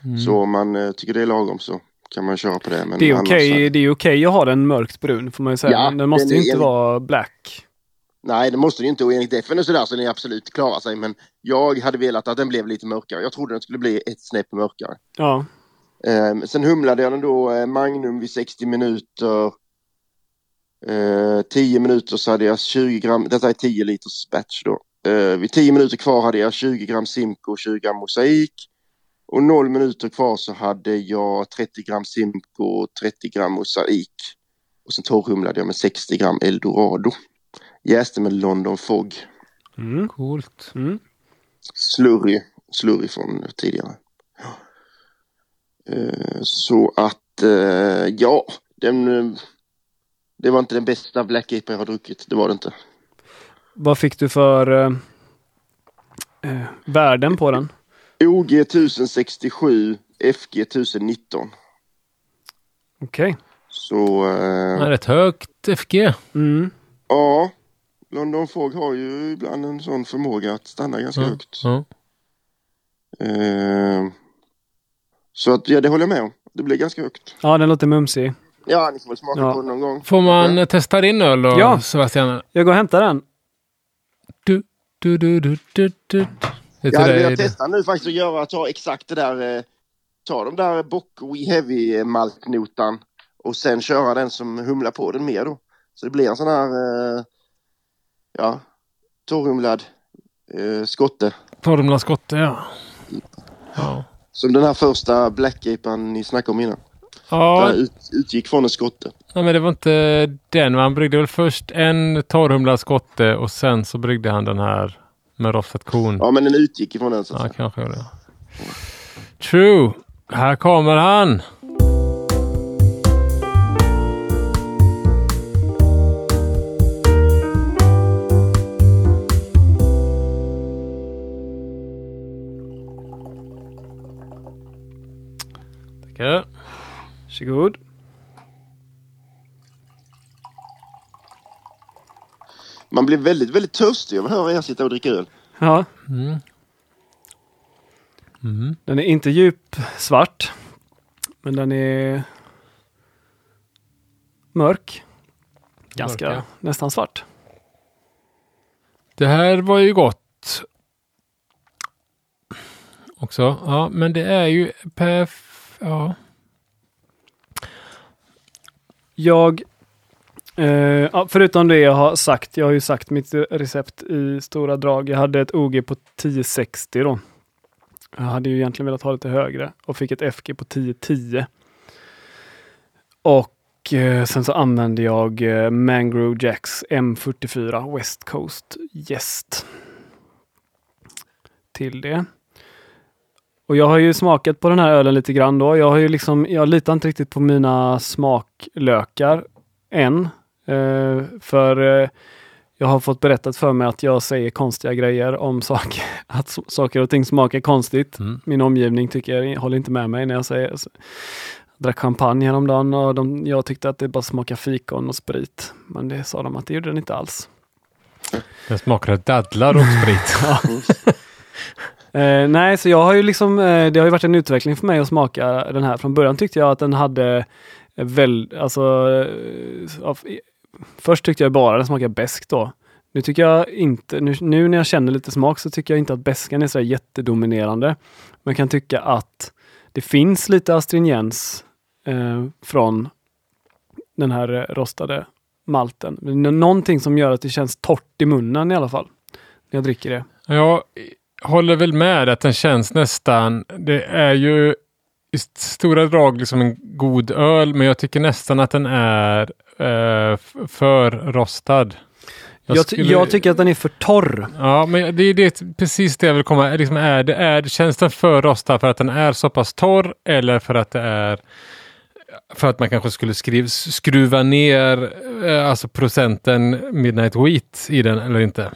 Mm. Så om man eh, tycker det är lagom så kan man köra på det. Men Det är okej det är okej att ha den mörkt brun får man ju säga. Ja, Men den måste den ju är inte en- vara black. Nej, det måste det ju inte och enligt FN och sådär så den absolut klarar sig. Men jag hade velat att den blev lite mörkare. Jag trodde den skulle bli ett snäpp mörkare. Ja. Eh, sen humlade jag den då eh, Magnum vid 60 minuter. Eh, 10 minuter så hade jag 20 gram, detta är 10 liters batch då. Eh, vid 10 minuter kvar hade jag 20 gram Simco och 20 gram mosaik. Och 0 minuter kvar så hade jag 30 gram Simco och 30 gram mosaik. Och sen torrhumlade jag med 60 gram Eldorado. Jäste med London Fog. Mm. Coolt. Mm. Slurry, slurry från tidigare. Eh, Så att, eh, ja, den, eh, det var inte den bästa Black IPA jag har druckit. Det var det inte. Vad fick du för eh, eh, värden på den? OG 1067, FG 1019. Okej. Så, Ja, eh, rätt högt FG. Mm. ja. London Fog har ju ibland en sån förmåga att stanna ganska Ja. högt. Ja. Eh, Så att, ja, det håller jag med om. Det blir ganska högt. Ja, den låter mumsig. Ja, ni får väl smaka Ja. på det någon gång. Får man testa din öl då, Ja. Sebastian? Jag går och hämtar den. Du, du, du, du, du, du. Det är Jag hade velat testa nu faktiskt att göra, ta exakt det där, eh, ta de där Bock We Heavy maltnotan och sen köra den som humlar på den mer då. Så det blir en sån här, eh, ja, torrhumlad eh, skotte. Tormla skotte, ja. Ja. Som den här första Black Apan ni snackade om innan. Ja, Där ut, utgick från en skotte. ja, men det var inte den. Han bryggde väl först en torrhumlad skotte och sen så bryggde han den här med rostat korn. Ja men den utgick ifrån den så att Ja, säga. kanske det. True. Här kommer han. Tackar. Varsågod. Man blir väldigt, väldigt törstig av att höra er sitta och dricka öl. Ja, Mm. Mm. den är inte djup svart. Men den är mörk. Ganska Mörk, ja. nästan svart. Det här var ju gott. Också. Ja, men det är ju perf... Ja. Jag, eh, förutom det jag har sagt, jag har ju sagt mitt recept i stora drag. Jag hade ett OG på 1060 då. Jag hade ju egentligen velat ha lite högre och fick ett FG på 1010. Och eh, sen så använder jag eh, Mangrove Jacks M44 West Coast Gäst. Till det. Och jag har ju smakat på den här ölen lite grann då. Jag har ju liksom, jag litar inte riktigt på mina smaklökar än. Eh, för eh, jag har fått berättat för mig att jag säger konstiga grejer om saker, att s- saker och ting smakar konstigt. Mm. Min omgivning tycker, håller inte med mig när jag säger jag drack champagne häromdagen och de, jag tyckte att det bara smakar fikon och sprit. Men det sa de att det gjorde den inte alls. Den smakar dadlar och sprit. Eh, nej, så jag har ju liksom, eh, det har ju varit en utveckling för mig att smaka den här. Från början tyckte jag att den hade väl, alltså, eh, av, först tyckte jag bara den smakade besk då. Nu tycker jag inte, nu, nu när jag känner lite smak så tycker jag inte att beskan är så jättedominerande. Men jag kan tycka att det finns lite astringens eh, från den här eh, rostade malten. Någonting som gör att det känns torrt i munnen i alla fall. När jag dricker det. Ja, håller väl med att den känns nästan, det är ju i stora drag liksom en god öl, men jag tycker nästan att den är eh, för rostad. Jag, skulle- jag tycker att den är för torr. Ja, men det är det, precis det jag vill komma. Liksom är det, är, känns den för rostad för att den är så pass torr eller för att det är för att man kanske skulle skriv, skruva ner eh, alltså procenten Midnight Wheat i den eller inte?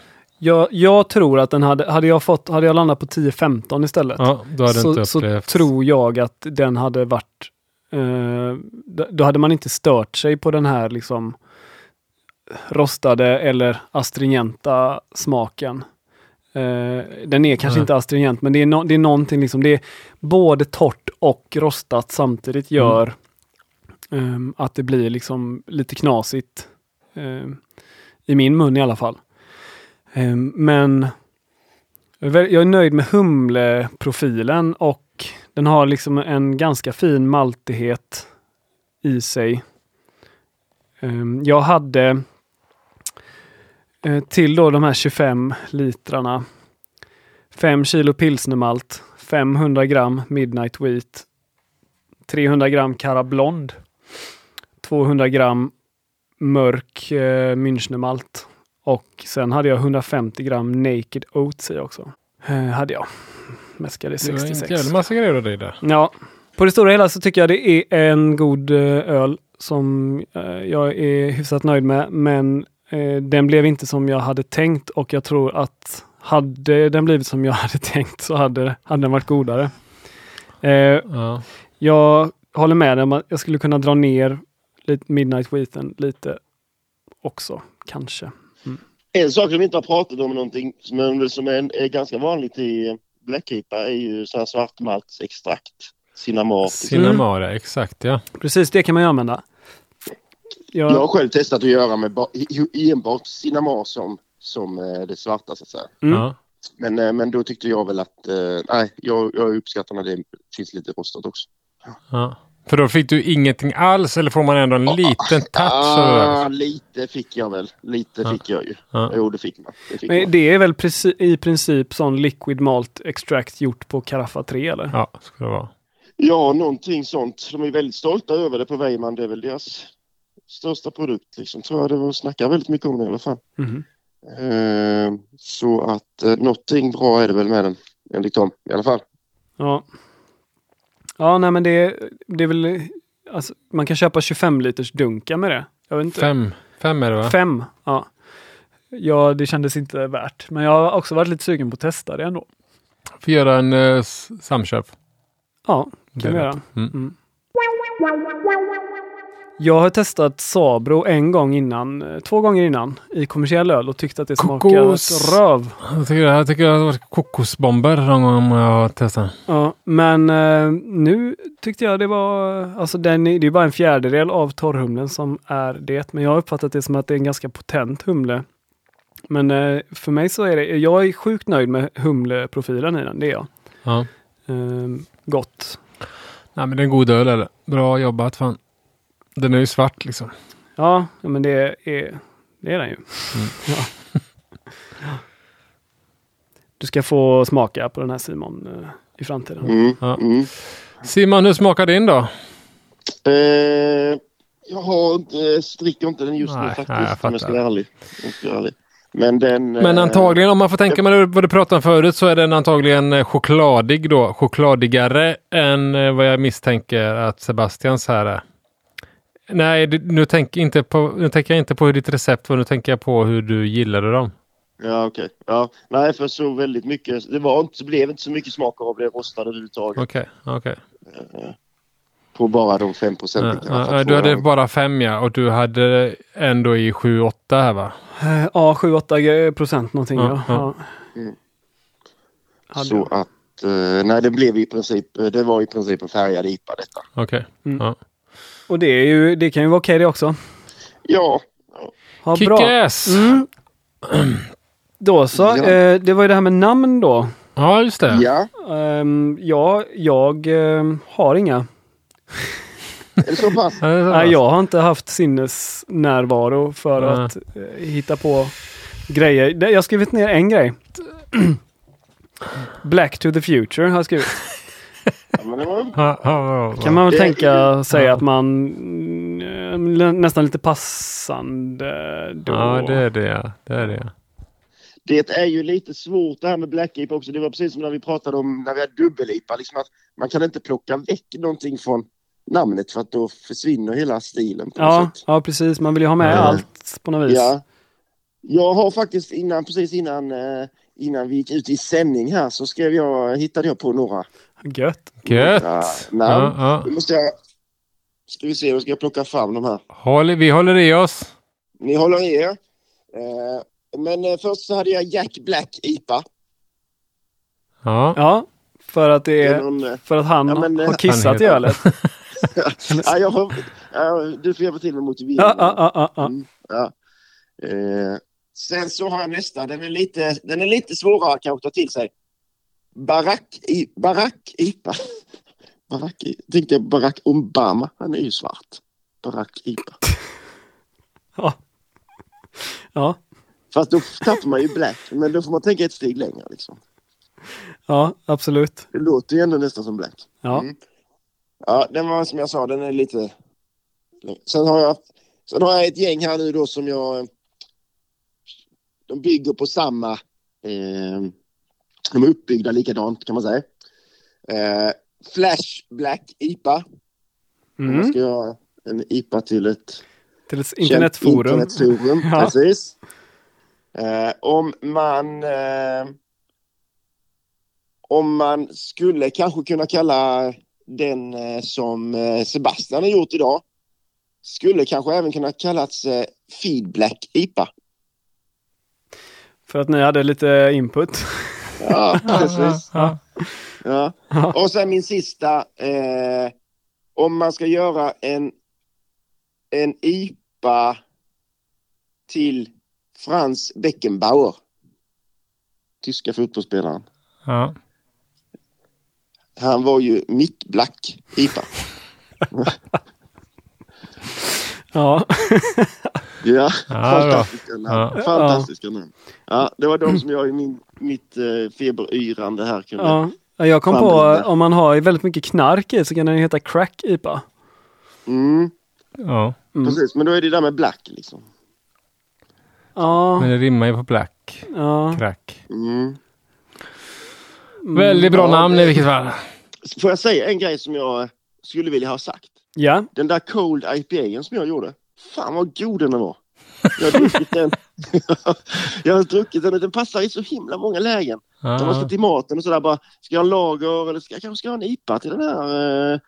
Jag, jag tror att den hade, hade jag fått, hade jag landat på 10-15 istället. Ja, så, så tror jag att den hade varit, eh, då hade man inte stört sig på den här liksom rostade eller astringenta smaken. Eh, den är kanske Nej. inte astringent men det är, no, det är någonting liksom, det är både torrt och rostat samtidigt gör ehm, att det blir liksom lite knasigt. ehm, I min mun i alla fall. Ehm, men jag är nöjd med humleprofilen och den har liksom en ganska fin maltighet i sig. Ehm, jag hade eh, till då de här 25 litrarna 5 kilo pilsnermalt, 500 gram midnight wheat, 300 gram Cara Blond, 200 gram mörk eh, Münchnermalt och sen hade jag 150 gram Naked Oats i också. Eh, hade jag. Mäskade Det var en 66. jävla massa grejer av dig där. Ja, på det stora hela så tycker jag det är en god eh, öl som eh, jag är hyfsat nöjd med. Men eh, den blev inte som jag hade tänkt och jag tror att hade den blivit som jag hade tänkt så hade, hade den varit godare. Eh, Ja. jag håller med dig om att jag skulle kunna dra ner Midnight Wheaten lite också, kanske. En sak som vi inte har pratat om någonting som är, som är, är ganska vanligt i Blackkeeper är ju sån här svartmaltsextrakt. Cinnamon. Cinnamara, exakt ja. Precis, det kan man ju använda. Jag, Jag har själv testat att göra med enbart cinnamon som, som eh, det svarta så att säga. Mm. ja. Men, eh, men då tyckte jag väl att, eh, nej, jag, jag uppskattar när det finns lite rostat också. ja. För då fick du ingenting alls eller får man ändå en liten touch? Ah, lite fick jag väl. Lite fick jag ju. Ja. Jo, det fick man. Det fick Men man. det är väl preci- i princip sån liquid malt extract gjort på Carafa 3 eller? Ja, ska det vara. Ja, någonting sånt. De är väldigt stolta över det på Weimann. Det är väl deras största produkt. Liksom, tror jag. Det var, snackar väldigt mycket om det i alla fall. Mhm. Eh, så att eh, någonting bra är det väl med den. Enligt dem i alla fall. Ja. Ja, nej men det, det är väl... Alltså, man kan köpa 25 liters dunkar med det. Jag vet inte. Fem, fem är det va? Fem, ja. Ja, det kändes inte värt. Men jag har också varit lite sugen på att testa det ändå. Får göra en eh, samköp. Ja, Det kan vi göra. Mm. Mm. Jag har testat Sabro en gång innan, eh, två gånger innan i kommersiell öl och tyckte att det smakade Kokos. röv. Jag tycker, jag tycker det har varit kokosbomber någon gång jag har testat. Ja, men eh, nu tyckte jag det var, alltså den, det är bara en fjärdedel av torrhumlen som är det. Men jag har uppfattat det som att det är en ganska potent humle. Men eh, för mig så är det, jag är sjukt nöjd med humleprofilen i den, det är jag. Ja. Eh, gott. Nej men det är en god öl eller? Bra jobbat fan. Den är ju svart liksom. Ja, men det är, det är den ju. Ja. Du ska få smaka på den här Simon eh, i framtiden. Mm. Ja. Mm. Simon, hur smakar din då? Eh, Jag har inte, dricker inte den just Nej, nu nej, jag faktiskt, om jag ska fattar. vara ärlig. Om jag ska vara ärlig. Men den... Men eh, antagligen, om man får tänka med vad du pratade om förut, så är den antagligen eh, chokladig då. Chokladigare än vad jag misstänker att Sebastians här är. Nej, nu, tänk inte på, nu tänker jag inte på hur ditt recept var, nu tänker jag på hur du gillade dem. Ja, okej. Ja, nej, för så väldigt mycket. Det var inte, det blev inte så mycket smak av det rostade överhuvudtaget. Okej, okej. På bara de 5 Ja, procenten. ja, ja, Du hade bara fem ja, och du hade ändå i sju, åtta här va? Eh, Ja, 7-8 procent någonting. Ja, Ja. Mm. Så att, eh, nej det blev i princip, det var i princip en färgad IPA detta. Okej. Mm. Ja. Och det, är ju, det kan ju vara okej det också. Ja, Ja, bra. Kick-ass! Mm. Då så. Ja. Eh, det var ju det här med namn då. Ja, just det. ja. Ehm, ja, jag ehm, har inga. Är det så pass? Nej, jag har inte haft sinnesnärvaro för Nej. att eh, hitta på grejer. Jag har skrivit ner en grej. Black to the future har jag skrivit. Kan man väl tänka sig att man mm, lä- nästan lite passande då. ja, det är det. Det är det. det är ju lite svårt det här med Black IPA också. Det var precis som när vi pratade om när vi hade dubbel-IPA. Liksom att man kan inte plocka väck någonting från namnet för att då försvinner hela stilen på ja, ja, precis. Man vill ju ha med Ja. allt på något vis. Ja. Jag har faktiskt innan, precis innan, eh, innan vi gick ut i sändning här så skrev jag, hittade jag på några. Gött. Gött! Ja, namn. Ja, måste jag, ska vi se, då ska jag plocka fram de här. Håll, vi håller i oss. Ni håller i er. Eh, men eh, först så hade jag Jack Black IPA. Ja. Ja, för att det Det är någon, eh, för att han Ja, men, eh, har kissat i ölet. ja, jag har, ja, du får hjälpa till med motiveringen. Ja, ja, ja, ja, ja. Mm, ja. Eh, sen så har jag nästa, den är lite, den är lite svårare kanske att ta till sig. Barack, i, Barack IPA. Barack, tänkte jag Barack Obama, han är ju svart. Barack IPA. ja. Ja, Fast då tappar man ju black, men då får man tänka ett steg längre liksom. ja, absolut. Det låter ju ändå nästan som black. Ja. Mm. Ja, den var som jag sa, den är lite... Sen har jag, sen har jag ett gäng här nu då som jag... De bygger på samma... Eh, de är uppbyggda likadant kan man säga. Eh, Flash Black IPA. Mm. ska göra en IPA till ett Till ett internetforum. internetforum. Ja. Precis. Eh, om man... Eh, om man skulle kanske kunna kalla den eh, som eh, Sebastian har gjort idag skulle kanske även kunna kallats eh, Feed Black IPA. För att ni hade lite input. Ja, precis. Ja. Ja. Och sen min sista. Eh, om man ska göra en, en IPA till Franz Beckenbauer. Tyska fotbollsspelaren. Ja. Han var ju mittblack IPA. Ja. Ja, Ja, fantastiska namn. Ja. Fantastiska namn. Ja, det var de som jag i min, mitt eh, feberyrande här kunde. ja. Jag kom på, om man har väldigt mycket knark i så kan den heta crack IPA. Mm, ja. Mm. precis, men då är det där med black liksom. Ja, Men det rimmar ju på black. ja. Crack. Mm. Väldigt bra Ja, namn i vilket fall. Får jag säga en grej som jag skulle vilja ha sagt? Ja, Den där Cold IPA som jag gjorde. Fan vad god den var. Jag har druckit den. jag har druckit den och den passar i så himla många lägen. När man ska Ja. till maten och sådär bara, ska jag ha en lager eller ska jag kanske ska ha en IPA till den här, eh,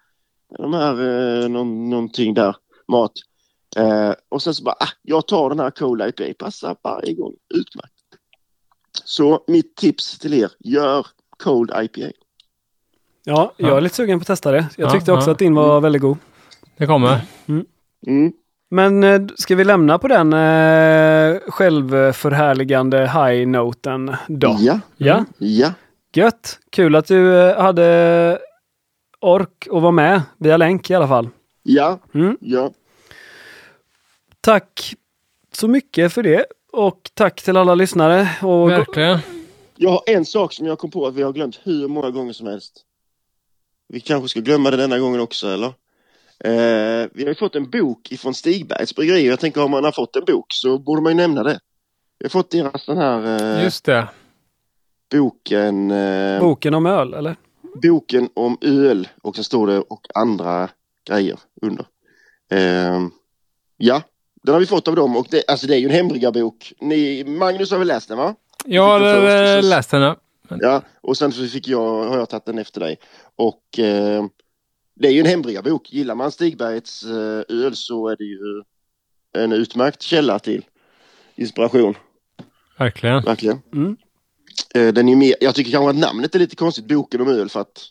de här, eh, någon, någonting där, mat. Eh, och sen så bara, ah, jag tar den här Cola IPA, passar varje gång, utmärkt. Så mitt tips till er, gör Cold IPA. ja, jag Ja. är lite sugen på att testa det. Jag Ja, tyckte också ja. att din var väldigt god. Det kommer. Mm. Men eh, ska vi lämna på den eh, självförhärligande high-noten då? Ja, Ja, ja, gött. Kul att du eh, hade ork att vara med via länk i alla fall. ja, Mm. ja. Tack så mycket för det och tack till alla lyssnare. Och Verkligen. Jag har en sak som jag kom på att vi har glömt hur många gånger som helst. Vi kanske ska glömma det denna gången också, eller? Eh, vi har ju fått en bok ifrån Stigbergs bryggeri. Jag tänker om man har fått en bok så borde man ju nämna det. Vi har fått deras den här eh, Just det. boken. Eh, Boken om öl, eller? boken om öl och så står det och andra grejer under. Eh, ja, den har vi fått av dem och det, alltså det är ju en hembriggarbok. Ni, Magnus har väl läst den va? Jag har eh, läst den. ja. Ja, och sen så fick jag, har jag tagit den efter dig. Och eh, det är ju en hembriggarbok. Gillar man Stigbergets eh, öl så är det ju en utmärkt källa till inspiration. Verkligen. Verkligen. Mm. Eh, den är mer, jag tycker kanske att namnet är lite konstigt, boken om öl för att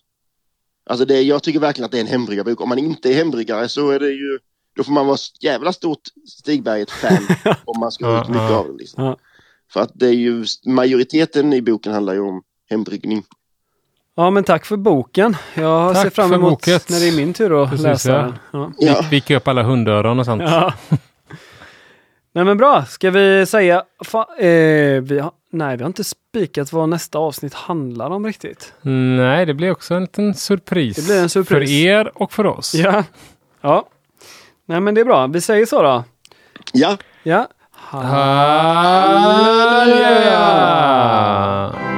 Alltså det, jag tycker verkligen att det är en hembriggarbok. Om man inte är hembryggare så är det ju Då får man vara jävla stort Stigberget-fan om man ska ha ut mycket av den. Liksom. För att det är ju majoriteten i boken handlar ju om hembryggning. Ja, men tack för boken. Jag Tack ser fram för emot boket. när det är min tur att Precis, läsa ja. den. Ja. Ja. Vika upp alla hundöron och sånt. Ja. Nej men bra, ska vi säga... Fa, eh, vi har, nej, vi har inte spikat vad nästa avsnitt handlar om riktigt. Nej, det blir också en liten surpris. Det blir en surpris. För er och för oss. Ja. Ja. Nej men det är bra, vi säger så då. Ja, Ja. Halleluja!